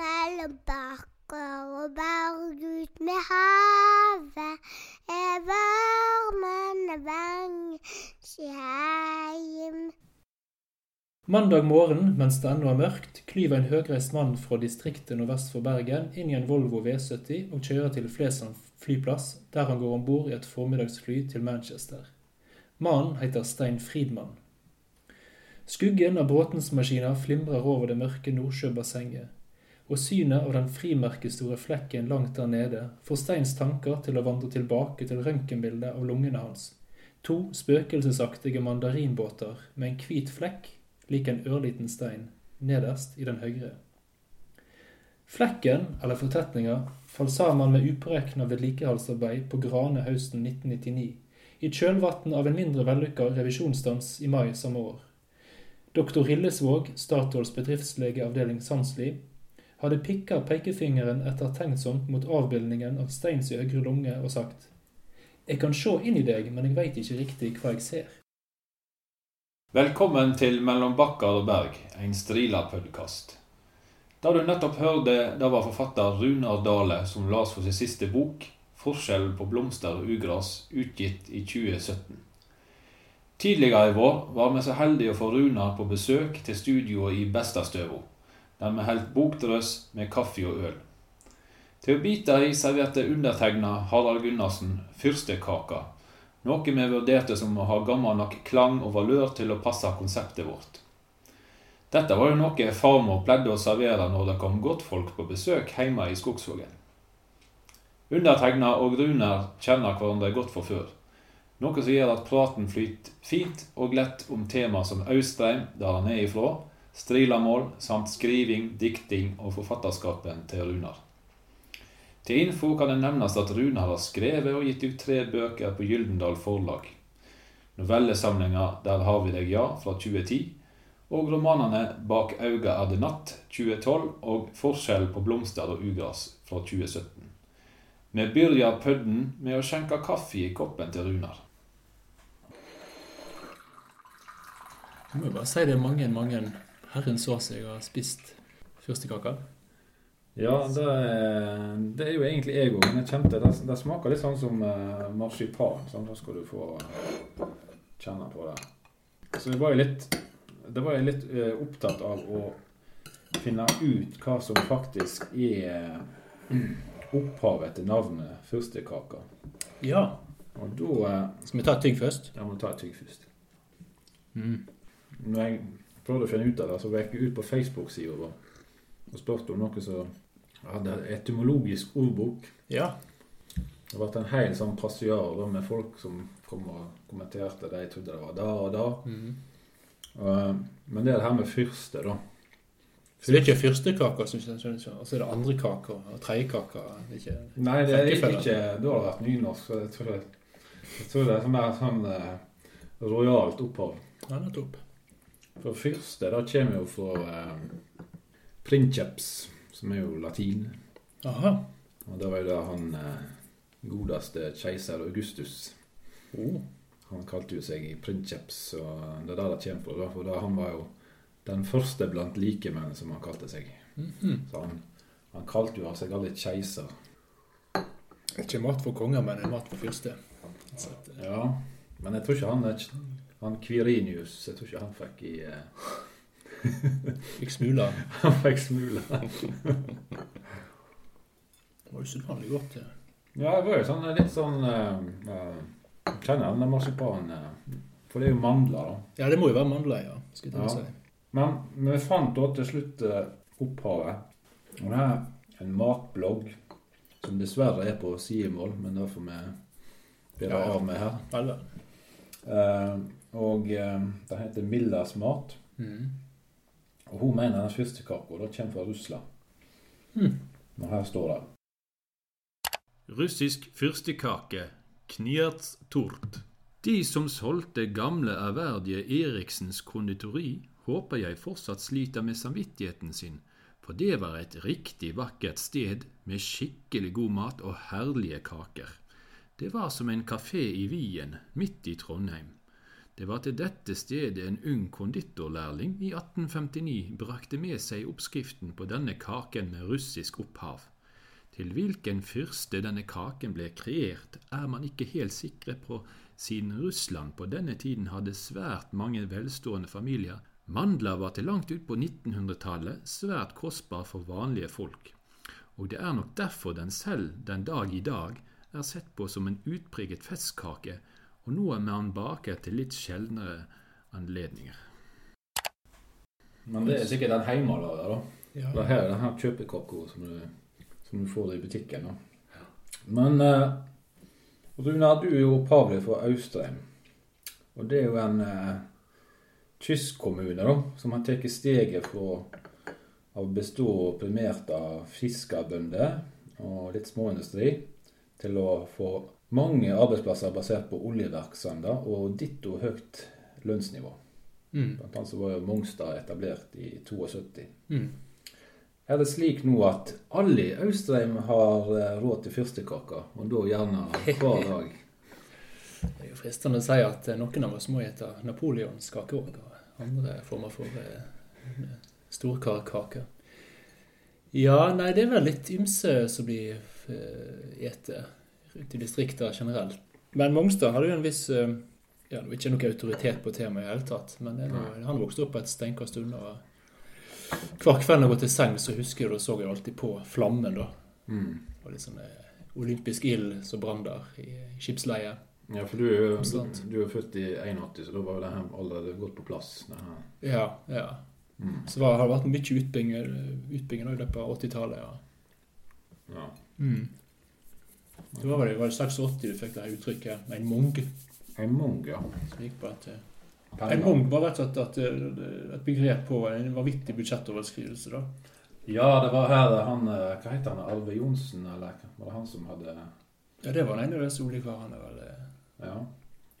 mellom bakker og berg ut med havet er varmen vang hjem. Mandag morgen, mens det ennå er mørkt, klyver en høgreist mann fra distriktet nordvest for Bergen inn i en Volvo V70 og kjører til Flesland flyplass, der han går om bord i et formiddagsfly til Manchester. Mannen heter Stein Friedmann. Skuggen av båtens maskiner flimrer over det mørke Nordsjøbassenget, og synet av den frimerkestore flekken langt der nede får Steins tanker til å vandre tilbake til røntgenbildet av lungene hans. To spøkelsesaktige mandarinbåter med en hvit flekk lik en ørliten stein, nederst i den høyre. Flekken, eller fortetninga, falt sammen med upåregna vedlikeholdsarbeid på Grane høsten 1999, i kjølvannet av en mindre vellykka revisjonsstans i mai samme år. Doktor Hillesvåg, Statoils bedriftslege avdeling Sandsli, hadde pikka pekefingeren ettertenksomt mot avbildningen av Steins i lunge og sagt Jeg kan se inn i deg, men jeg veit ikke riktig hva jeg ser. Velkommen til Mellom bakkar og berg, en Strila-podkast. Da du nettopp hørte, det var forfatter Runar Dale som las for sin siste bok, 'Forskjell på blomster og ugras', utgitt i 2017. Tidligere i vår var vi så heldige å få Runar på besøk til studioet i Bestastøvo, der vi holdt bokdrøss med kaffe og øl. Til å bite i serverte undertegna Harald Gunnarsen fyrstekaka noe vi vurderte som å ha gammel nok klang og valør til å passe konseptet vårt. Dette var jo noe farmor pleide å servere når det kom godtfolk på besøk hjemme i Skogsvågen. Undertegna og Runar kjenner hverandre godt fra før, noe som gjør at praten flyter fint og lett om tema som Austrheim, der han er ifra, strilamål samt skriving, dikting og forfatterskapen til Runar. Til info kan det nevnes at Runar har skrevet og gitt ut tre bøker på Gyldendal Forlag. Novellesamlinga Der har vi deg, ja, fra 2010, og romanene Bak auga er det natt, 2012, og Forskjell på blomster og ugras fra 2017. Vi begynner pødden med å skjenke kaffe i koppen til Runar. Jeg må bare si det er mange, mange herrens år siden jeg har spist fyrstekake. Ja, det er, det er jo egentlig jeg òg. Men jeg kjente det, det smaker litt sånn som uh, marsipan. Sånn, da skal du få uh, kjenne på det. Så jeg var jo litt, det var jeg litt uh, opptatt av å finne ut hva som faktisk er opphavet til navnet fyrstekaka. Ja. Og da Skal vi ta et tygg først? Ja, vi må ta et tygg først. Mm. Når jeg prøvde å finne ut av det, så gikk jeg ut på Facebook-sida vår og spurte om noe som hadde etymologisk ordbok. Ja. Det ble en hel sånn passiar med folk som kom og kommenterte det. Jeg trodde det var da og da. Mm. Uh, men det er det her med fyrste, da. Så det er ikke fyrstekake, og så er det andre kaker og tredje kaker? Nei, det er ikke Da har det vært nynorsk. Så jeg tror, det, jeg tror det er mer sånn uh, rojalt opphav. Ja, nettopp. For fyrste, da kommer jo fra uh, princeps som er jo latin. Aha. Og da var jo det han eh, godeste keiser Augustus. Oh. Han kalte jo seg princeps, og det er der det kommer fra. For da, han var jo den første blant likemenn, som han kalte seg. Mm -hmm. Så han, han kalte jo seg aldri keiser. Ikke mat for konger, men mat for fyrste. Ja, men jeg tror ikke han han Kvirinius Jeg tror ikke han fikk i uh... Fikk smula. Han fikk smula. det var usedvanlig godt. Ja. ja, det var jo sånn, litt sånn uh, uh, Kjenner den marsipan uh, For det er jo mandler, da. Ja, det må jo være mandler, ja. Skal jeg ja. si. Men vi fant da til slutt opphavet. Og det er en matblogg som dessverre er på sidemål, men det får vi bedre ja, ja. av med her. Vel, og det heter Millas mat. Mm. Og hun mener den fyrstekaka kommer fra Russland. Mm. Og her står det Russisk fyrstekake, knierts tort. De som solgte gamle, ærverdige Eriksens konditori, håper jeg fortsatt sliter med samvittigheten sin, for det var et riktig vakkert sted med skikkelig god mat og herlige kaker. Det var som en kafé i Wien, midt i Trondheim. Det var til dette stedet en ung konditorlærling i 1859 brakte med seg oppskriften på denne kaken med russisk opphav. Til hvilken fyrste denne kaken ble kreert, er man ikke helt sikre på, siden Russland på denne tiden hadde svært mange velstående familier. Mandler var til langt ut på 1900-tallet svært kostbar for vanlige folk, og det er nok derfor den selv den dag i dag er sett på som en utpreget festkake, og nå er man baker til litt sjeldnere anledninger. Men det er sikkert den hjemmelaga, da. Ja. Det her er den her kjøpekaka som, du- som du får i butikken. da. Men eh, Runar, du er jo opphavlig fra Austrheim. Og det er jo en eh, kystkommune da, som har tatt steget fra å bestå primært av fiskerbønder og litt småindustri, til å få mange arbeidsplasser basert på oljevirksomheter og ditto høyt lønnsnivå. Mm. Blant annet så var jo Mongstad etablert i 72. Mm. Er det slik nå at alle i Austrheim har eh, råd til fyrstekake, og da gjerne hver dag? Det er jo fristende å si at eh, noen av oss må spise napoleonskake òg, og andre former for eh, storkarkaker. Ja, nei, det er vel litt ymse som blir ete rundt i distriktene generelt. Men Mongstad hadde jo en viss eh, Ja, det var ikke noe autoritet på temaet i det hele tatt, men noe, han vokste opp et steinkast unna. Hver kveld jeg går til seng, så husker jeg da så jeg alltid på flammen, da. Mm. Og litt sånn eh, olympisk ild som brann der i skipsleiet. Ja, for du er jo Sant. du er født i 81, så da var jo det her allerede godt på plass. Det. Ja, ja. Mm. Så var, har det vært mye utbygging, utbygging i løpet av 80-tallet. Ja. Ja. Mm. Det var vel var det 86 du fikk det her uttrykket 'en mung? En mung, ja. som gikk på at eh, En mung var rett og slett eh, et begrep på en vanvittig budsjettoverskridelse. da. Ja, det var her han eh, Hva heter han? Alve Johnsen, eller var det han som hadde Ja, det var den ene av disse oljekarene. vel. Ja.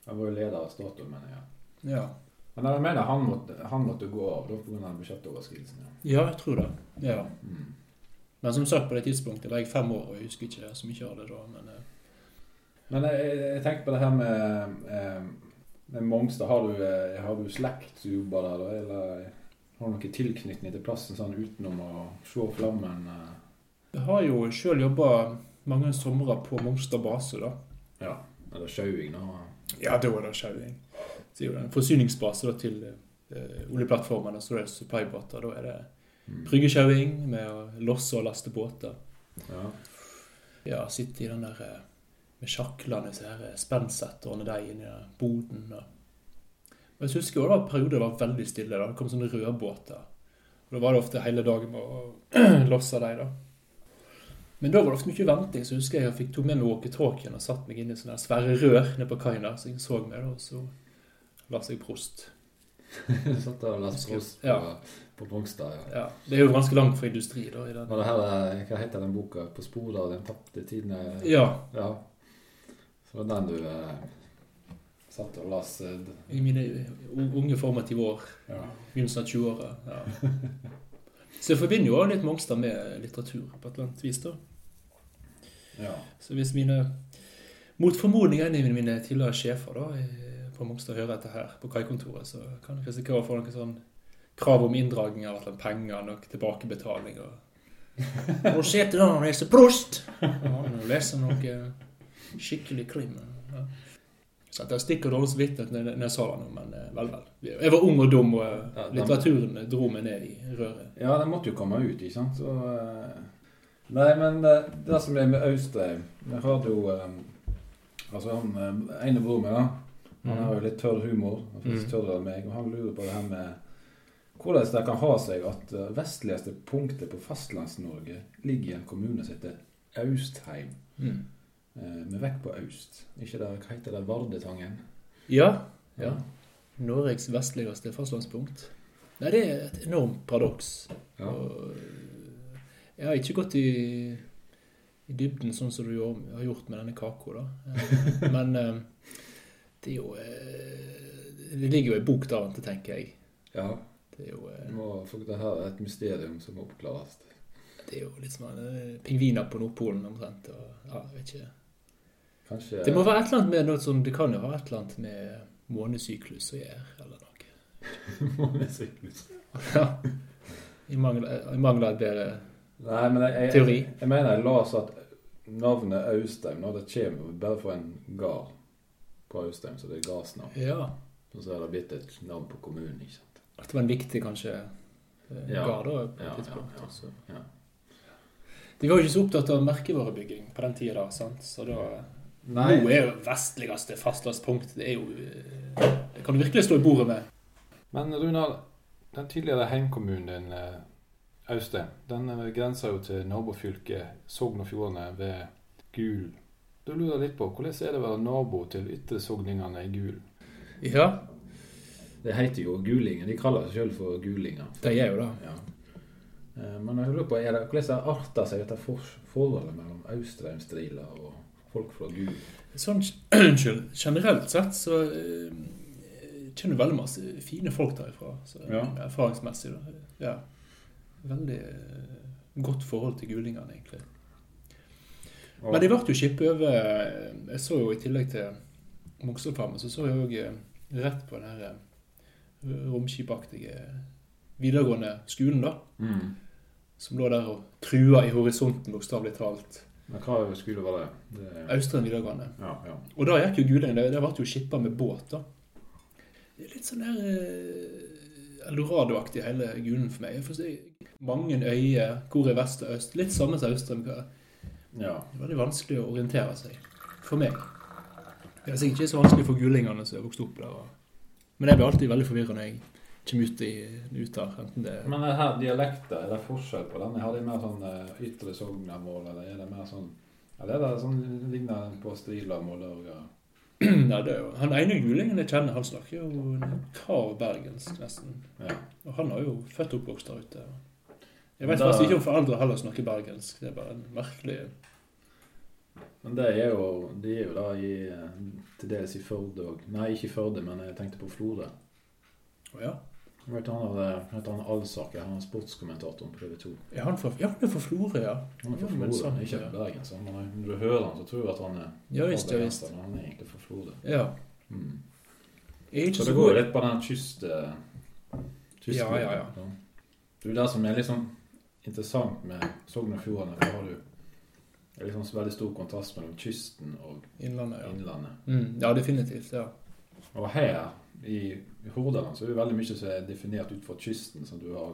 Han var jo leder av Statoil, mener jeg. Ja. Men jeg mener han måtte, han måtte gå av pga. budsjettoverskridelsen. Ja. ja, jeg tror det. Ja. Mm. Men som sagt, på det tidspunktet var jeg fem år, og jeg husker ikke så mye av det da. men... eh, Men jeg, jeg tenker på det her med, eh, med Mongstad. Har du, eh, har du slekt som jobber der, da? Eller har du noen tilknytning til plassen sånn utenom å se flammen? Jeg har jo sjøl jobba mange somre på Mongstad base, da. Ja. Eller sjauing, da? Ja, da er det sjauing. Så er jo det en forsyningsbase da, til eh, oljeplattformene, så det er supply-båter. Da er det. Bryggesjauing med å losse og laste båter. Ja. Ja, sitte i den der eh, med sjaklene, så her spennsetterne deg inn i boden. Og. og jeg husker også, det var perioder det var veldig stille. da, Det kom sånne rødbåter. Og Da var det ofte hele dagen med å losse dem, da. Men da var det ofte mye venting, så husker jeg jeg fikk to med meg walkietalkien og satt meg inn i sånne svære rør nede på kaien der, så jeg så meg, da, og så la seg prost. Satt der og leste prost Ja. På Mongstad, ja. Ja, Det er jo ganske langt fra industri, da. i den. Og det her, er, Hva heter den boka? 'På sporet av den tapte tiden'? Ja, ja. Så det var den du eh, satt og las eh, i mine unge formative år. ja. Begynnelsen av 20-åra. Ja. Så jeg forbinder jo også litt Mongstad med litteratur på et eller annet vis. da. ja. Så hvis mine mot formodning en av mine tidligere sjefer da, på Mongstad hører dette her på kaikontoret, så kan jeg risikere å få noen sånn krav om inndragning av penger, og tilbakebetaling og Nå sitter han og leser Prost! Ja, leser noe skikkelig krim. Ja. Så det jeg stikker dårlig samvittighet når jeg- når jeg sa det nå, men eh, vel, vel. Jeg var ung og dum, og eh, litteraturen dro meg ned i røret. Ja, den måtte jo komme ut, ikke sant? Så, eh, nei, men det, det som er med Austein Vi hadde jo eh, Altså, han eh, ene broren min, da. Han har jo litt tørr humor. Han tørre Mm. faktisk enn meg. Og han lurer på det her med hvordan det kan ha seg at eh, vestligste punktet på Fastlands-Norge ligger i en kommune som heter Austheim. Mm. eh, Med vekt på Aust. Ikke der, hva heter det? Vardetangen? Ja. ja. Norges vestligste fastlandspunkt. Nei, det er et enormt paradoks. Ja. Og jeg har ikke gått i, i dybden sånn som du har gjort med denne kaka, da. Eh, Men eh, det er jo eh, Det ligger jo i bok der, tenker jeg. ja. Det er jo, eh, må, for det her er et mysterium som må oppklares. det er jo litt som eh, pingviner på Nordpolen omtrent. Og, ja, jeg vet ikke. Kanskje Det må være et eller annet med noe som Det kan jo ha et eller annet med, månesyklus å gjøre, eller noe. Månesyklus. Ja. I mangel, av et bedre Nei, men jeg, jeg, Teori. jeg, mener jeg las at navnet Austein når det kommer bare fra en gard på Austein, så det er gardsnavn. Ja. Og så er det blitt et navn på kommunen, ikke sant. At det var en viktig, kanskje, eh, Ja. gard på et Ja, tidspunkt. ja, ja. altså. Ja. De var jo ikke så opptatt av merkevarebygging på den tida, sant? så da Nei. Nå er jo vestligste fastlandspunkt Det er jo eh, Det kan du virkelig stå i bordet med. Men Runar, den tidligere heimkommunen din, eh, Austein, den grenser jo til nabofylket Sogn og Fjordane ved Gul. Da lurer jeg litt på, hvordan er det å være nabo til ytre sogningene i Gul? Ja, Det heter jo gulinger. De kaller seg selv for gulinger. det er jo det. Ja. Eh, Men jeg lurer på, er det, hvordan arter seg dette forholdet mellom Austrheimstriler og folk fra Gul? Sånn, generelt sett så eh, kjenner du veldig masse fine folk derifra. Så, Ja. Erfaringsmessig. Da. Ja. Veldig eh, godt forhold til gulingene, egentlig. Og- Men de ble jo skippet over Jeg så jo i tillegg til Mongstadfarmen, så så jeg òg rett på den her romskipaktige videregående skolen, da. Mm. Som lå der og trua i horisonten, bokstavelig talt. Men hva skole var det? det Austrheim videregående. ja, ja. Og da gikk jo gulingen, det, det ble jo skippa med båt, da. Det er litt sånn der eh, Eldorado-aktig hele gulen for meg. Si mange øyer, hvor er vest og øst? Litt samme som Austrheim. ja. Det er veldig vanskelig å orientere seg. For meg. Det er sikkert ikke så vanskelig for gulingene som er vokst opp der. og- Men jeg blir alltid veldig forvirra når jeg kommer ut, i, ut der. Enten det Men det her dialekter, er det forskjell på den? Har de mer sånn eh, ytre sognamål, eller er det mer sånn Eller er det sånn ligner på Strilamål og ja. Det er jo Han ene gulingen jeg kjenner, han snakker jo krav bergensk, nesten. ja. Og han er jo født og oppvokst der ute. Jeg vet da- faktisk ikke om foreldre heller snakker bergensk. Det er bare en merkelig Men det er jo, de er jo da i eh, til dels i Førde òg. Nei, ikke i Førde, men jeg tenkte på Florø. Oh, ja. Vet han hadde, heter han Alsaker, han er sportskommentatoren på TV 2. Er han fra, ja, han er fra Florø, ja. Han er fra Ja, Florø, ja, ikke ja. Bergen. Så når du hører han, så tror du at han er Ja visst, ja visst. Men han er egentlig fra Florø. Ja. Mm. Så det går jo litt på den kyst... eh, Ja, ja, ja. Det er jo det som er litt sånn interessant med Sogn og Fjordane. Det er liksom så veldig stor kontrast mellom kysten og Innlandet, ja. innlandet. Mm, ja, definitivt. ja. Og her i Hordaland så er det veldig mye som er definert ut fra kysten. Så du har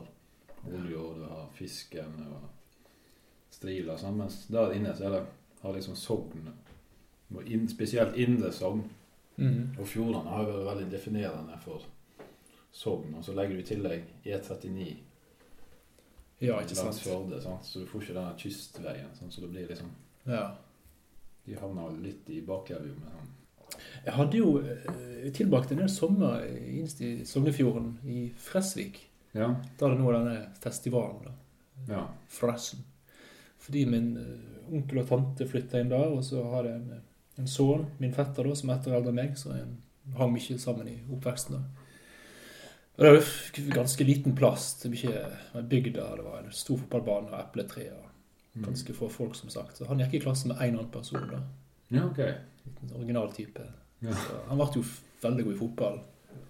olje, og du har fisken og strila og sånn. Mens der inne så er det har liksom Sogn, inn, spesielt Indre Sogn, mm. og Fjordane har jo vært veldig definerende for Sogn. Og så legger du i tillegg E39 Ja, ikke sant. Førde, sant? så du får ikke denne kystveien. Sånn, så det blir liksom Ja. De havner litt i bakevja med sånn Jeg hadde jo eh, tilbrakt en del sommer innst i Sognefjorden, i Fresvik. Ja. Da er det nå denne festivalen, da. ja. Fresen. Fordi min eh, onkel og tante flytta inn der, og så har jeg en, en sønn, min fetter, da, som er ett år eldre enn meg, så jeg hang mye sammen i oppveksten. da. Og Det var jo ganske liten plass. Det var ikke en bygd der. Det var en stor fotballbane og epletre. og Mm. Ganske få folk, som sagt. Så han gikk i klasse med én annen person. da. Ja, ok. En original type. Ja. Så han ble jo veldig god i fotball.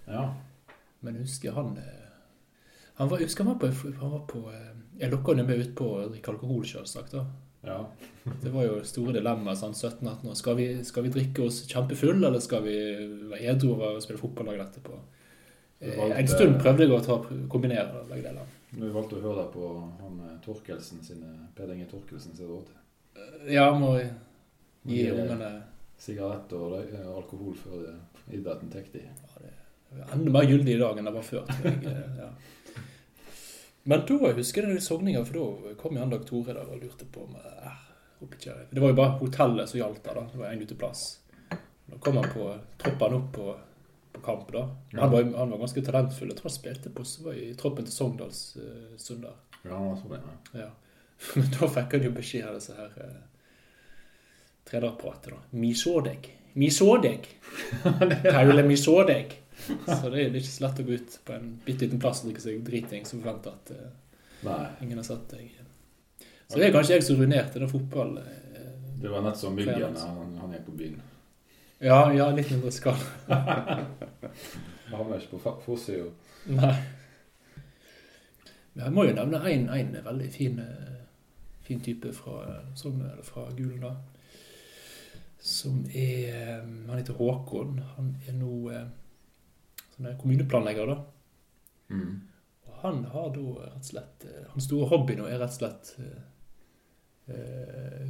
Ja. Men jeg husker han eh, Han var, jeg husker han var på, han var på eh, Jeg lokka ham med ut på å drikke alkohol, selvsagt. da. ja. Det var jo store dilemmaer. sånn 17-18 år. Skal vi, skal vi drikke oss kjempefull, eller skal vi være edru og spille fotball dagen etterpå? Du Eh, En stund prøvde jeg å kombinere begge deler. Vi valgte å høre deg på han eh, Torkelsen sine, Per Inge Torkelsen sine råd. Ja, må gi ungene Sigarett og eh, alkohol før eh, idretten tar de. enda mer gyldig i dag enn det var før. jeg. eh, Ja. Men da husker jeg det sogninga, for da kom han Dag Tore der og lurte på om eh, Det var jo bare hotellet som gjaldt der, da. Det var en uteplass. Da kom han på troppen opp på, på kamp, da. Han, var, han var ganske talentfull. Jeg tror han spilte på så var i troppen til Sogndals uh, Sunder. Ja, han var så det. Ja. Ja. Men da fikk han jo beskjed av disse her uh, trenerpratet, da. Mi så deg. Mi så deg. Paule, mi så deg. Så det er ikke så lett å gå ut på en bitte liten plass og drikke seg driting som forventer at uh, ingen har sett deg. Så det er kanskje jeg som ruinerte den fotballen. Uh, Det var nett som Myggen. Han, han er på byen. Ja, ja, litt mindre skall. Jeg havner ikke på forsida. Nei. Men Jeg må jo nevne en, en veldig fin, eh, fin type fra eh, Sogn, eller fra Gulen, da. Som er eh, Han heter Håkon. Han er nå sånn er kommuneplanlegger, da. Mm. Og han har da rett og slett Hans store hobby nå er rett og slett eh,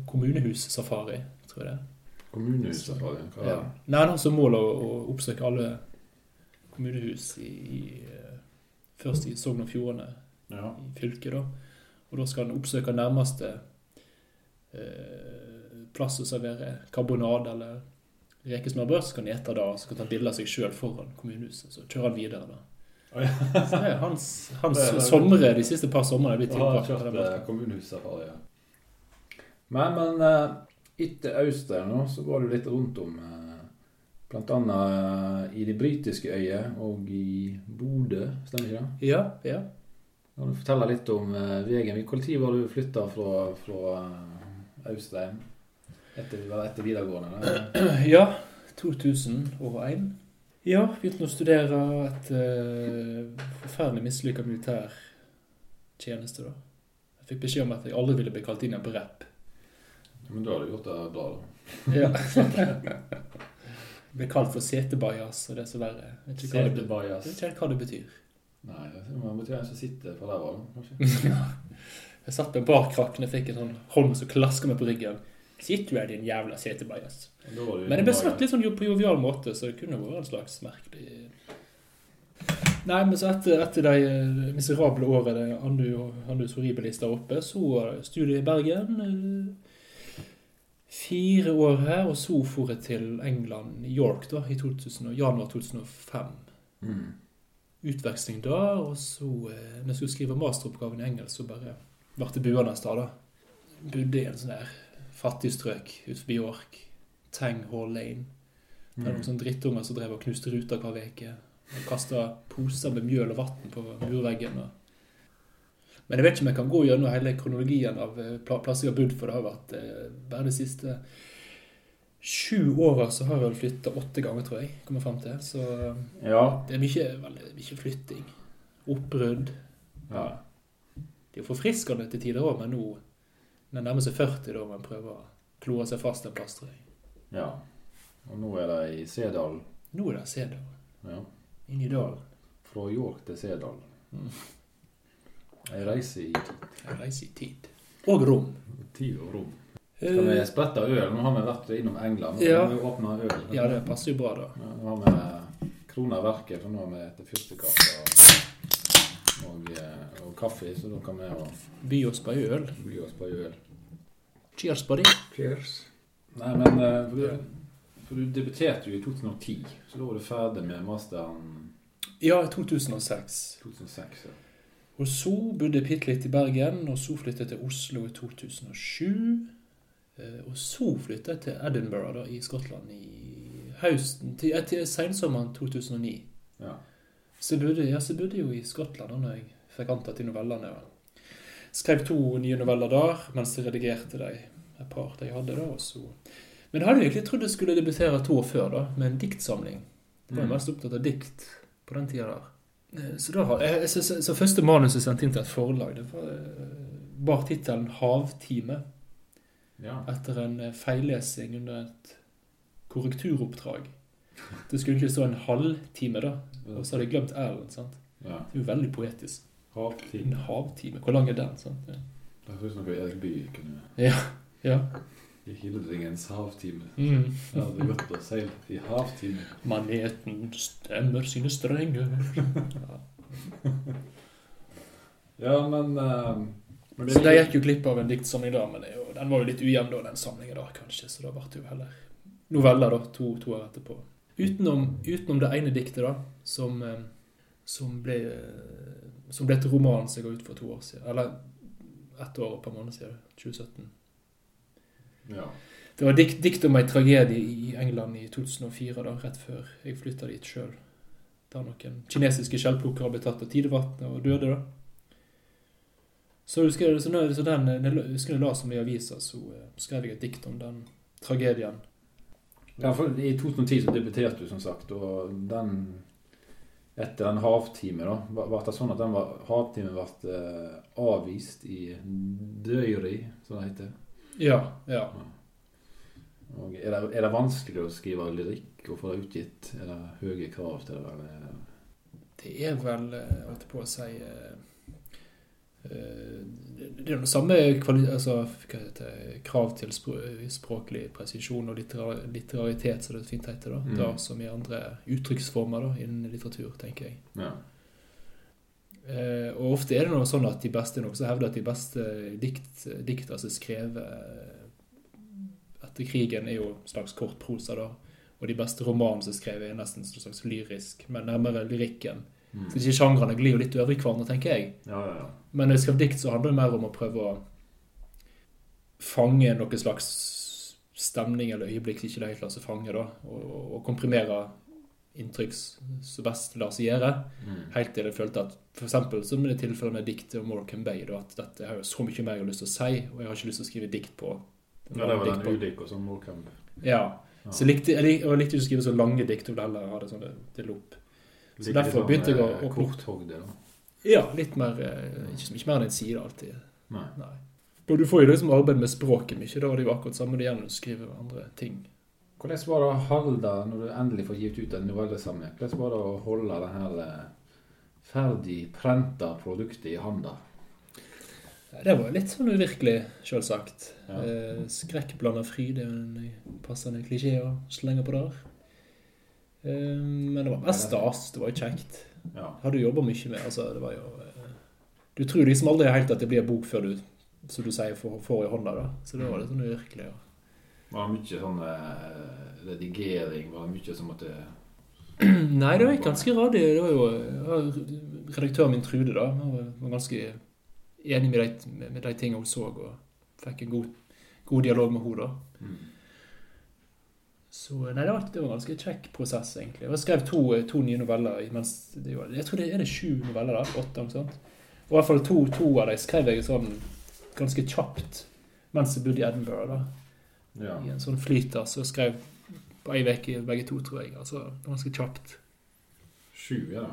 kommunehussafari, tror jeg det er. Kommunehuset, hva er det? Hva Ja. Nei, han har som mål å, å oppsøke alle kommunehus i, i eh, Først i Sogn og Fjordane Ja. i fylket, da. Og da skal han oppsøke nærmeste eh, plass å servere karbonade eller rekesmørbrød. Så kan han ete da, så kan han ta bilde av seg sjøl foran kommunehuset. Så kjører han videre, da. Ja. Så det er hans, hans Det er- somre de siste par somrene er blitt tilbrakt den eh, måten. Ja. Men, men eh, etter Auster nå, så går du litt rundt om bl.a. Blant annet eh, i de britiske øyer og i Bodø, stemmer ikke det? Ja, ja. Kan du fortelle litt om uh, veien? Tid var du flytta fra, fra Austein? Etter, etter videregående? eller? Ja, 2001. Ja, begynte å studere et uh, forferdelig mislykka militær tjeneste, da. Jeg fikk beskjed om at jeg aldri ville bli kalt inn igjen på rep. Men du gjort det bra, da. Ja. ble kalt for setebajas, og det er så verre. Jeg vet ikke hva det, helt hva det betyr. Nei, det betyr en som sitter på ræva, kanskje. Jeg satt med barkrakken og fikk en sånn hånd som klaska meg på ryggen. Sitt du her, din jævla setebajas. Men det ble sagt litt sånn på jovial måte, så det kunne vært en slags merkelig Nei, men så etter, etter de eh, miserable årene Andus horribilis der oppe, så var det studie i Bergen. Fire år her, og så for jeg til England, York, da, i 2000, januar 2005. Mm. Utveksling da, og så eh, når jeg skulle skrive masteroppgaven i engelsk, så bare ble det buende en sted, da. Bodde i en sånn der fattig strøk ut forbi York. Tang Hall Lane. Det var noen sånne drittunger som drev og knuste ruter hver uke. Kasta poser med mjøl og vann på murveggen. Og... Men jeg vet ikke om jeg kan gå gjennom hele kronologien av eh, plasser jeg har bodd, for det har vært eh, bare de siste sju åra så har jeg vel flytta åtte ganger, tror jeg. kommer frem til. Så eh, Ja. det er mye, veldig, mye flytting. Oppbrudd. ja. Det er jo forfriskende til tider òg, men nå når det nærmer seg 40, da man prøver å klore seg fast en plass, tror jeg. ja. Og nå er det i Sedalen? Nå er det Sedalen. Ja. Inn i dalen. Fra York til Sedalen. Mm. Ei reise i Jeg reiser i tid. Og rom. tid og rom. Skal vi Eh, sprette øl? Nå har vi vært innom England. Nå Ja. kan vi åpne øl. Ja, det passer jo bra, da. Nå har vi Krona Verket, for nå har vi etter fyrstekake og, og, eh, og kaffe, så da kan vi jo By oss på øl. by oss på øl. Cheers på det. Cheers. Nei, men eh, for du, for du debuterte jo i 2010, så da var du ferdig med masteren Ja, i 2006. 2006. Ja. Og så bodde jeg bitte litt i Bergen, og så flyttet jeg til Oslo i 2007. Eh, Og så flyttet jeg til Edinburgh da, i Skottland i høsten, til, eh, til sensommeren 2009. ja. Så jeg bodde, ja, så jeg bodde jo i Skottland da når jeg fikk antatt de novellene. Ja. skrev to nye noveller der, mens jeg redigerte de et par de hadde. da, og så... Men jeg hadde egentlig trodd jeg skulle debutere to år før, da, med en diktsamling. Jeg var Mm. mest opptatt av dikt på den tida der. Eh, Så, da jeg, så, så, så første manus jeg sendte inn til et forlag, det var, eh, bar tittelen 'Havtime'. ja. Etter en eh, feillesing under et korrekturoppdrag. Det skulle egentlig stå en halvtime, da. Og så hadde jeg glemt R-en. sant? ja. Det er jo veldig poetisk. Havtime. En havtime. Hvor lang er den? sant? Ja. Det høres ut som noe Erik Bye kunne ja. I Hildringens havtime. Mm. Det er godt å seile i havtime. Maneten stemmer sine strenger. Ja. Ja, men, uh, men Så der gikk jo glipp av en diktsamling da, men det jo, den var jo litt ujevn da, den samlingen da, kanskje. Så da ble det jo heller noveller da, to, to år etterpå. Utenom, utenom det ene diktet da, som, eh, som, ble, som ble til romanen som jeg ga ut for to år siden. Eller ett år og et par måneder siden, 2017. Ja. Det var dikt, dikt om en tragedie i England i 2004, da, rett før jeg flytta dit sjøl. Der noen kinesiske skjellplukkere ble tatt av tidevannet og døde, da. Så husker jeg, så den, jeg husker jeg la som i avisa, så eh, skrev jeg et dikt om den tragedien. Ja, for I 2010 så debuterte du, som sagt, og den etter den havtime, da, ble det sånn at den var, havtimen ble eh, avvist i Døyri, som det heter. Ja. ja. Og er, det, er det vanskelig å skrive lyrikk og få det utgitt? Er det høye krav til det? Eller? Det er vel, eh, holdt jeg på å si eh, eh, Det er jo det samme altså, heter krav til språklig presisjon og litterar litteraritet, som det fint heter, da, Mm. da som i andre uttrykksformer da, innen litteratur, tenker jeg. Ja. Eh, og ofte er det noe sånn at de beste noe som hevder at de beste dikt, som er skrevet etter krigen, er jo en slags kort prosa, da. Og de beste romanene som er skrevet, er nesten en slags lyrisk, men nærmere lyrikken. Mm. Så disse sjangrene glir jo litt over i hverandre, tenker jeg. ja, ja, ja. Men når jeg skrev dikt, så handler det mer om å prøve å fange noen slags stemning eller øyeblikk som ikke det helt lar seg fange, da. Og, og komprimere inntrykk så best lar seg gjøre. Mm. Helt til jeg følte at for eksempel som i det tilfellet med diktet om Morecambe Bay, da, at dette har jo så mye mer jeg har lyst til å si, og jeg har ikke lyst til å skrive dikt på. Ja, det var dikt den på. og sånn Morecambe. Ja. Ja. Så jeg likte, jeg, jeg likte ikke å skrive så lange dikt, og det heller ha det sånn til lopp. Så Like derfor litt begynte jeg å- sånn, eh, å- Korthogde, da. Ja, litt mer eh, Ikke, ikke mer enn en side alltid. Nei. Nei. Og du får jo liksom arbeid med språket mye, da er det jo akkurat samme det gjelder å skrive andre ting. Hvordan var det å holde, når du endelig får gitt ut en novellesamling, hvordan var det å holde det her eh, ferdig prenta produktet i handa? Det var litt sånn uvirkelig, selvsagt. Ja. Eh, Skrekkblanda fryd er en passende klisjé å slenge på der. Eh, men det var mest stas. Det var jo kjekt. Ja. Hadde du jobba mye med altså det var jo Du tror liksom aldri helt at det blir bok før du, som du sier, får, får i hånda. da Så det var litt sånn uvirkelig. Ja. Var det mye sånn eh, redigering? Var det mye som måtte Nei, det var ganske radig. Det var jo redaktøren min Trude, da. Hun var- ganske enig med de, med, de tingene hun så, og fikk en god, god dialog med henne, da. mm. Så nei, det var, det var en ganske kjekk prosess, egentlig. Jeg skrev to, to nye noveller. Mens det var, jeg tror det er det sju noveller da? Åtte, noe sånt. Og i hvert fall to, to av dem skrev jeg sånn ganske kjapt mens jeg bodde i Edinburgh. da. Ja. I en sånn flyt der. Så skrev på ei uke begge to, tror jeg. Altså ganske kjapt. 20, ja.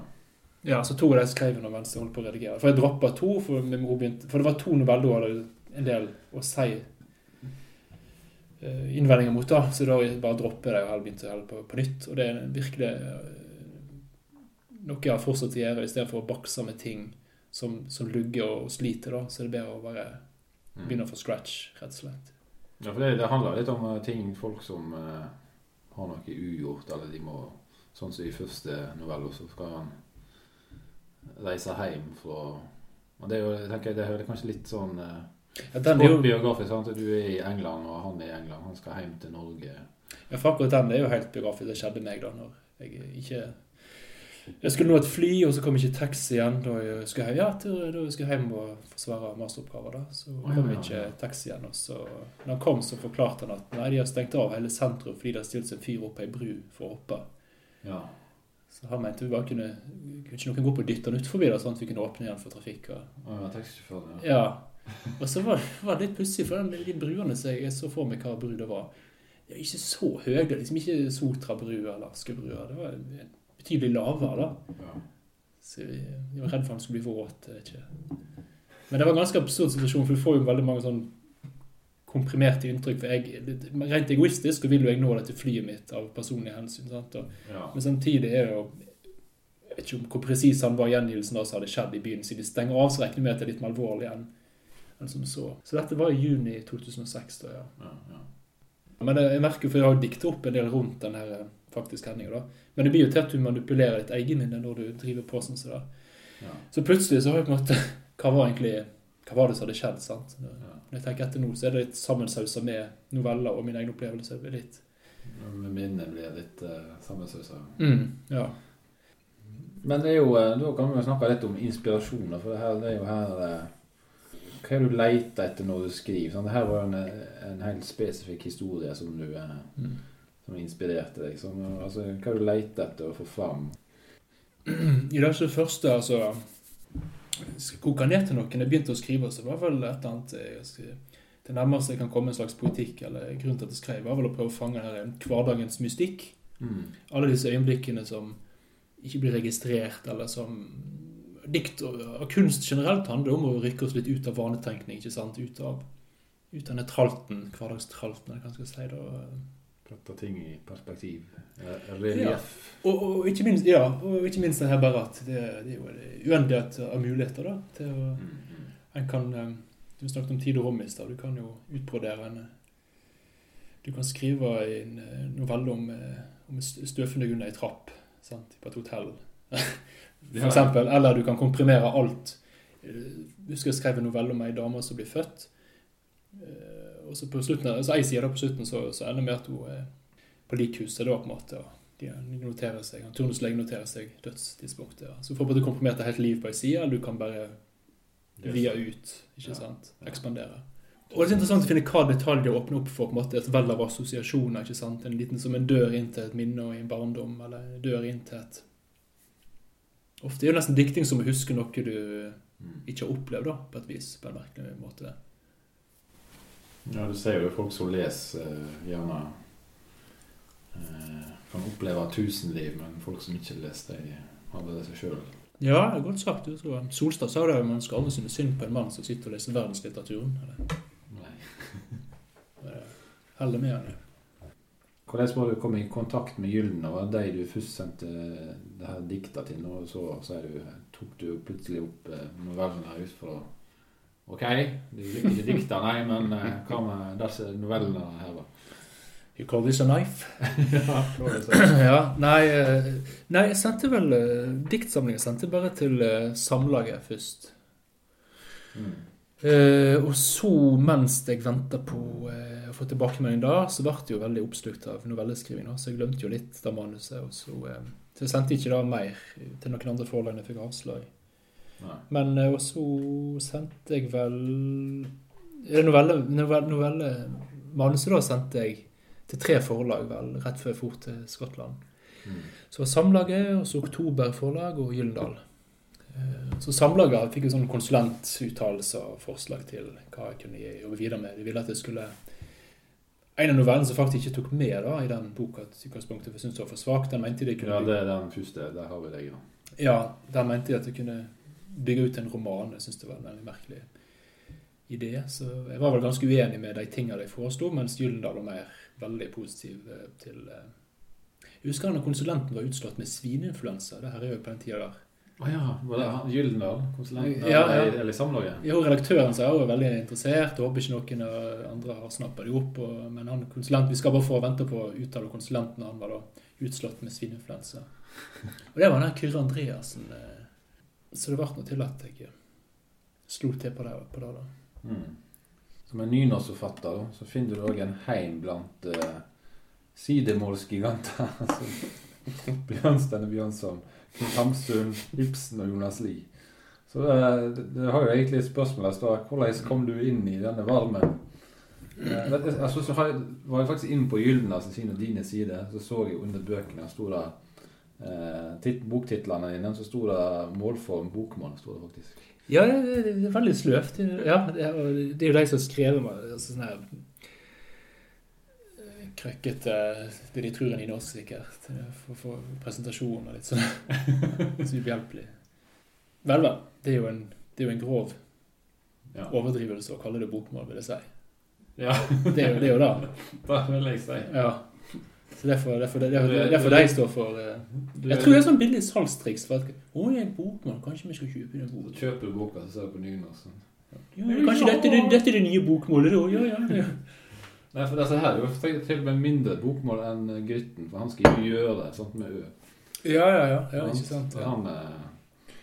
Ja, så to av dem skrev nå mens jeg holdt på å redigere. For jeg droppa to, for, begynte, for det var to noveller hun hadde en del å si uh, innvendinger mot, da. Så da bare droppet jeg det og heller begynte heller på, på nytt. Og det er virkelig eh, noe jeg har fortsatt å gjøre, i stedet for å bakse med ting som, som lugger og sliter, da. Så er det bedre å bare Mm. begynne fra scratch, rett og slett. Ja, for det, det handler litt om eh, ting, folk som eh, har noe ugjort, eller de må Sånn som i første novelle, så skal han reise hjem fra Og det er jo, jeg tenker, det er kanskje litt sånn eh, Ja, den er jo, biografisk. Sant? Du er i England, og han er i England. Han skal hjem til Norge. ja, for akkurat den er jo helt biografisk. Det skjedde meg da når jeg ikke Jeg skulle nå et fly, og så kom ikke taxi igjen. Da jeg skulle hjem, ja, til, da jeg skulle hjem og forsvare masteroppgaver. da, Så kom ikke taxi igjen. Og så når han kom, så forklarte han at nei, de har stengt av hele sentrum fordi det har stilt seg en fyr opp ei bru for å hoppe. Ja. Så han mente vi bare kunne Kunne ikke noen gå på og dytte han ut forbi, sånn at vi kunne åpne igjen for trafikk. og oh, ja, ja. Og så var, var det litt pussig, for den, de bruene som jeg så for meg hva bru det var, det var ikke så høye. Liksom ikke Sotra-bru eller Askebrua. Det var betydelig lavere, da. Så jeg, var redd for han skulle bli våt. jeg ikke. Men det var en ganske absurd situasjon, for du får jo veldig mange sånn komprimerte inntrykk. For jeg, rent egoistisk så vil jo jeg nå dette flyet mitt av personlige hensyn. sant? Og, ja. men samtidig er jo Jeg vet ikke om hvor presis han var gjengivelsen av som hadde skjedd i byen, siden de stenger av, så regner jeg med at det er litt mer alvorlig enn enn som så. Så dette var i juni 2006, da, ja. ja, ja. Men jeg, jeg merker, for jeg har jo diktet opp en del rundt den her eh, hendinger. da. Men det blir jo til at du manipulerer ditt egenminne når du driver på sånn som det. ja. Så plutselig så har jeg på en måte Hva var egentlig Hva var det som hadde skjedd? sant? ja. Når jeg tenker etter nå, så er det litt sammensausa med noveller og mine egne opplevelser. Litt Med minnet blir litt uh, sammensausa. mm, Ja. Men det er jo, eh, da kan vi jo snakke litt om inspirasjoner, for det, her, det er jo her eh, Hva er det du leter etter når du skriver? Sant? Det her var en, en helt spesifikk historie som du Mm. Som inspirerte deg. Som, altså, hva har du leter etter å få fram? I det første, altså Koka ned til noen jeg begynte å skrive, så var vel et eller annet jeg det nærmeste jeg kan komme en slags politikk, eller grunnen til at jeg skrev, var vel å prøve å fange her en hverdagens mystikk. Mm. Alle disse øyeblikkene som ikke blir registrert, eller som Dikt og, og kunst generelt handler om å rykke oss litt ut av vanetenkning, ikke sant? Ut av, ut av denne tralten, hverdagstralten, eller hva man skal si. da. Sette ting i perspektiv. Eh, Ja. Og, og, ikke minst, ja, og ikke minst det her bare at det, det er jo uendelighet av muligheter da, til å Mm. En kan eh, Du snakket om tid og rom i stad. Du kan jo utbrodere en Du kan skrive en eh, novelle om, eh, om støvfunnet under ei trapp sant, på et hotell, for eksempel. Eller du kan komprimere alt. Eh, Husker jeg skrev en novelle om ei dame som blir født. Og så på slutten, så Ei side på slutten så, så ender med at hun er på likhuset da, på en måte. og de noterer seg, Turnuslegen noterer seg dødstidspunktet. Ja. Så får du komprimert et helt liv på ei side, eller du kan bare via ut. ikke sant? Ekspandere. Og det er interessant å finne hva detaljer åpner opp for på en måte et vell av assosiasjoner. ikke sant? En liten som en dør inn til et minne og en barndom, eller en dør inn til et Ofte er det nesten dikting som å huske noe du Mm. ikke har opplevd, da, på et vis. På en merkelig måte. Ja, du ser jo folk som leser eh, gjerne eh, kan oppleve tusenliv, men folk som ikke leser, de handler det seg sjøl. Ja, godt sagt. Solstad sa det jo man skal aldri synes synd på en mann som sitter og leser verdenslitteraturen. Eller, Nei. heller med han. ja. Hvordan var det å komme i kontakt med Gylden? Var det de du først sendte det her dikta til, og så sier du, tok du plutselig opp eh, her ut fra Ok, du liker ikke dikta, nei, men eh, hva med disse novellene her, da? You call this a knife? ja, hva var det så? ja, nei, eh, nei, jeg sendte vel eh, diktsamlingen sendte bare til Samlaget først. Mm. Eh, og så, mens jeg venta på eh, å få tilbakemelding da, så ble det jo veldig oppslukt av novelleskriving. Så jeg glemte jo litt av manuset. Og så, eh, så jeg sendte ikke da mer til noen andre forlag når jeg fikk avslag. Nei. Men eh, og så sendte jeg vel Er det novelle, novelle, novelle Manuset da sendte jeg til tre forlag, vel, rett før jeg for til Skottland. Mm. Så var Samlaget, og så Oktober forlag og Gyldendal. Eh, Så Samlaget fikk jo sånn konsulentuttalelse og forslag til hva jeg kunne jobbe videre med. De ville at jeg skulle En av novellene som faktisk ikke tok med da, i den boka at utgangspunktet, for syntes det var for svak, den mente de kunne Ja, det er den første. Der har vi deg, ja. ja, der mente de at det kunne bygge ut en roman. Jeg syns det var en veldig merkelig idé. Så jeg var vel ganske uenig med de tingene de foreslo, mens Gyldendal var mer veldig positiv eh, til eh, Jeg husker han da konsulenten var utslått med svineinfluensa. Det her er jo på den tida der. Å ja, var det Gyldendal? Konsulenten? Ja, ja. Eller, Samlaget? Jo, redaktøren sa jo veldig interessert, og håper ikke noen andre har snappa det opp. Og, men han konsulent, vi skal bare få vente på å uttale konsulenten, han var da utslått med svineinfluensa. Og det var den Kyrre Andreassen. eh, Så det ble nå til at jeg eh, slo til på det. På det da. Mm. Som en nynorskforfatter så finner du òg en heim blant uh, sidemålsgiganter. Bjørnstein og Bjørnson, Knut Hamsun, Ibsen og Jonas Lie. Så uh, det, det har jo egentlig et spørsmål her. står, Hvordan kom du inn i denne varmen? Eh, altså, så jeg, var jeg faktisk inne på Gyldenas sine dine sider, så så jeg under bøkene sto det eh, boktitlene dine, så sto det målform bokmål. Stod det faktisk. Ja, det, er veldig sløvt. Ja, det, det er jo de som har skrevet altså, sånn her eh, krøkkete Det de tror er nynorsk, sikkert. For, for presentasjon og litt sånn. Så ubehjelpelig. Vel, vel. Det er jo en, det er jo en grov Ja. overdrivelse å kalle det bokmål, vil jeg si. ja. Det er jo det. Er jo det. Det vil jeg si. Ja. Så derfor, derfor, derfor, derfor de står for eh, Jeg tror det er sånn billig salgstriks. For at, å, jeg er en bokmål, kanskje vi skal kjøpe den boka? Kjøper du boka, så ser du på nynorsk. sånn. Ja, kanskje dette, er det- dette er det nye bokmålet, da? Ja, ja. ja. Nei, for disse her er jo til og med mindre bokmål enn Grytten, for han skal jo gjøre det sånt med Ø. Ja, ja, ja, ja ikke sant? Ja. han, eh,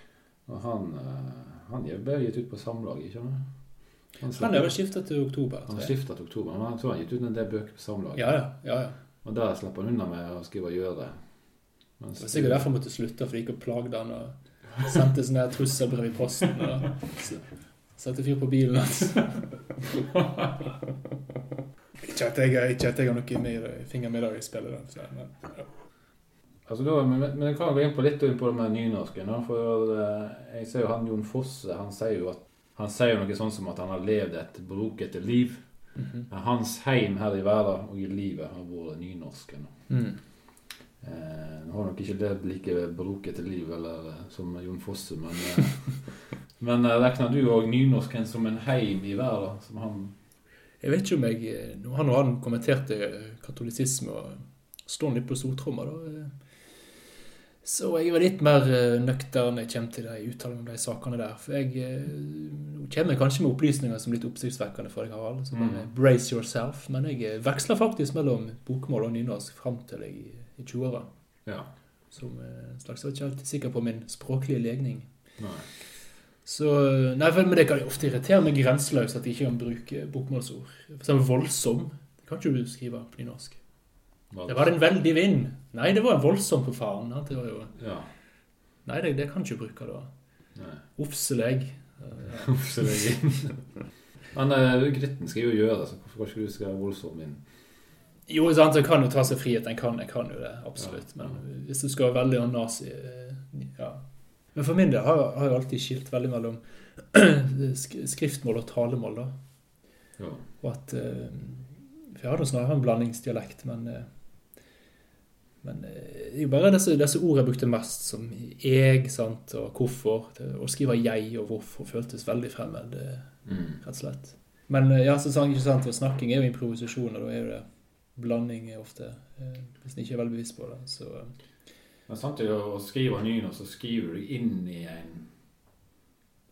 og han, eh, han er bare gitt ut på samlag, ikke sant? Han, Han er vel skifta til oktober. han har skifta til oktober, men han tror han har gitt ut en del bøker på samlag. Ja, ja. ja, ja. Og der slapp han unna med å skrive gjøre. Mens Det var sikkert derfor han måtte slutte, for de gikk og plagde han og sendte sånne trusselbrev i posten. og Satte fyr på bilen hans. ikke, at jeg, ikke at jeg har noe mer finger med i spillet. så, men, ja. Altså da, men, men jeg kan gå inn på litt inn på det med nynorsken. da, For eh, jeg ser jo han Jon Fosse, han sier jo at han sier jo noe sånn som at han har levd et brokete liv. Mhm. -hmm. hans heim her i verden og i livet har vært nynorsken. Mm. Eh, Nå har nok ikke levd like brokete liv eller, eh, som Jon Fosse, men eh, Men eh, regner du òg nynorsken som en heim i verden? Som han Jeg vet ikke om jeg Nå har han kommentert katolisisme og står litt på stortromma, da. Eh. Så jeg var litt mer eh, nøktern jeg kommer til de uttalelsene om de sakene der. For jeg eh, nå kommer jeg kanskje med opplysninger som er litt oppsiktsvekkende for deg, Harald. Så bare Mm. brace yourself. Men jeg eh, veksler faktisk mellom bokmål og nynorsk fram til jeg i 20-åra. Ja. Som eh, slags Jeg var ikke helt sikker på min språklige legning. Nei. Så, nei, Men det kan jo ofte irritere meg grenseløst at jeg ikke kan bruke bokmålsord. For eksempel voldsom. Det kan ikke du skrive på nynorsk. Det var en veldig vind. Nei, det var en voldsom på faren. Det var jo, Ja. nei, det, det kan ikke bruke da. Ofseleg Ofseleg. Men uh, Gritten skal jo gjøre det, så hvorfor skal ikke du skrive voldsom inn? Jo, sant, jeg kan jo ta seg frihet. Jeg kan, jeg kan jo det, absolutt. Men hvis du skal være veldig nazi eh, Ja. Men for min del har, har jeg alltid skilt veldig mellom skriftmål og talemål, da. Ja. Og at eh, For jeg har nå snarere en blandingsdialekt, men Men eh, det er jo bare disse, disse ordene jeg brukte mest, som jeg sant, og hvorfor. Å skrive jeg og hvorfor føltes veldig fremmed, eh, Mm. rett og slett. Men eh, ja, så sang, ikke sant, og snakking er jo improvisasjon, og da er jo det blanding ofte Hvis en ikke er veldig bevisst på det, så Men samtidig å skrive nynorsk, så skriver du inn i en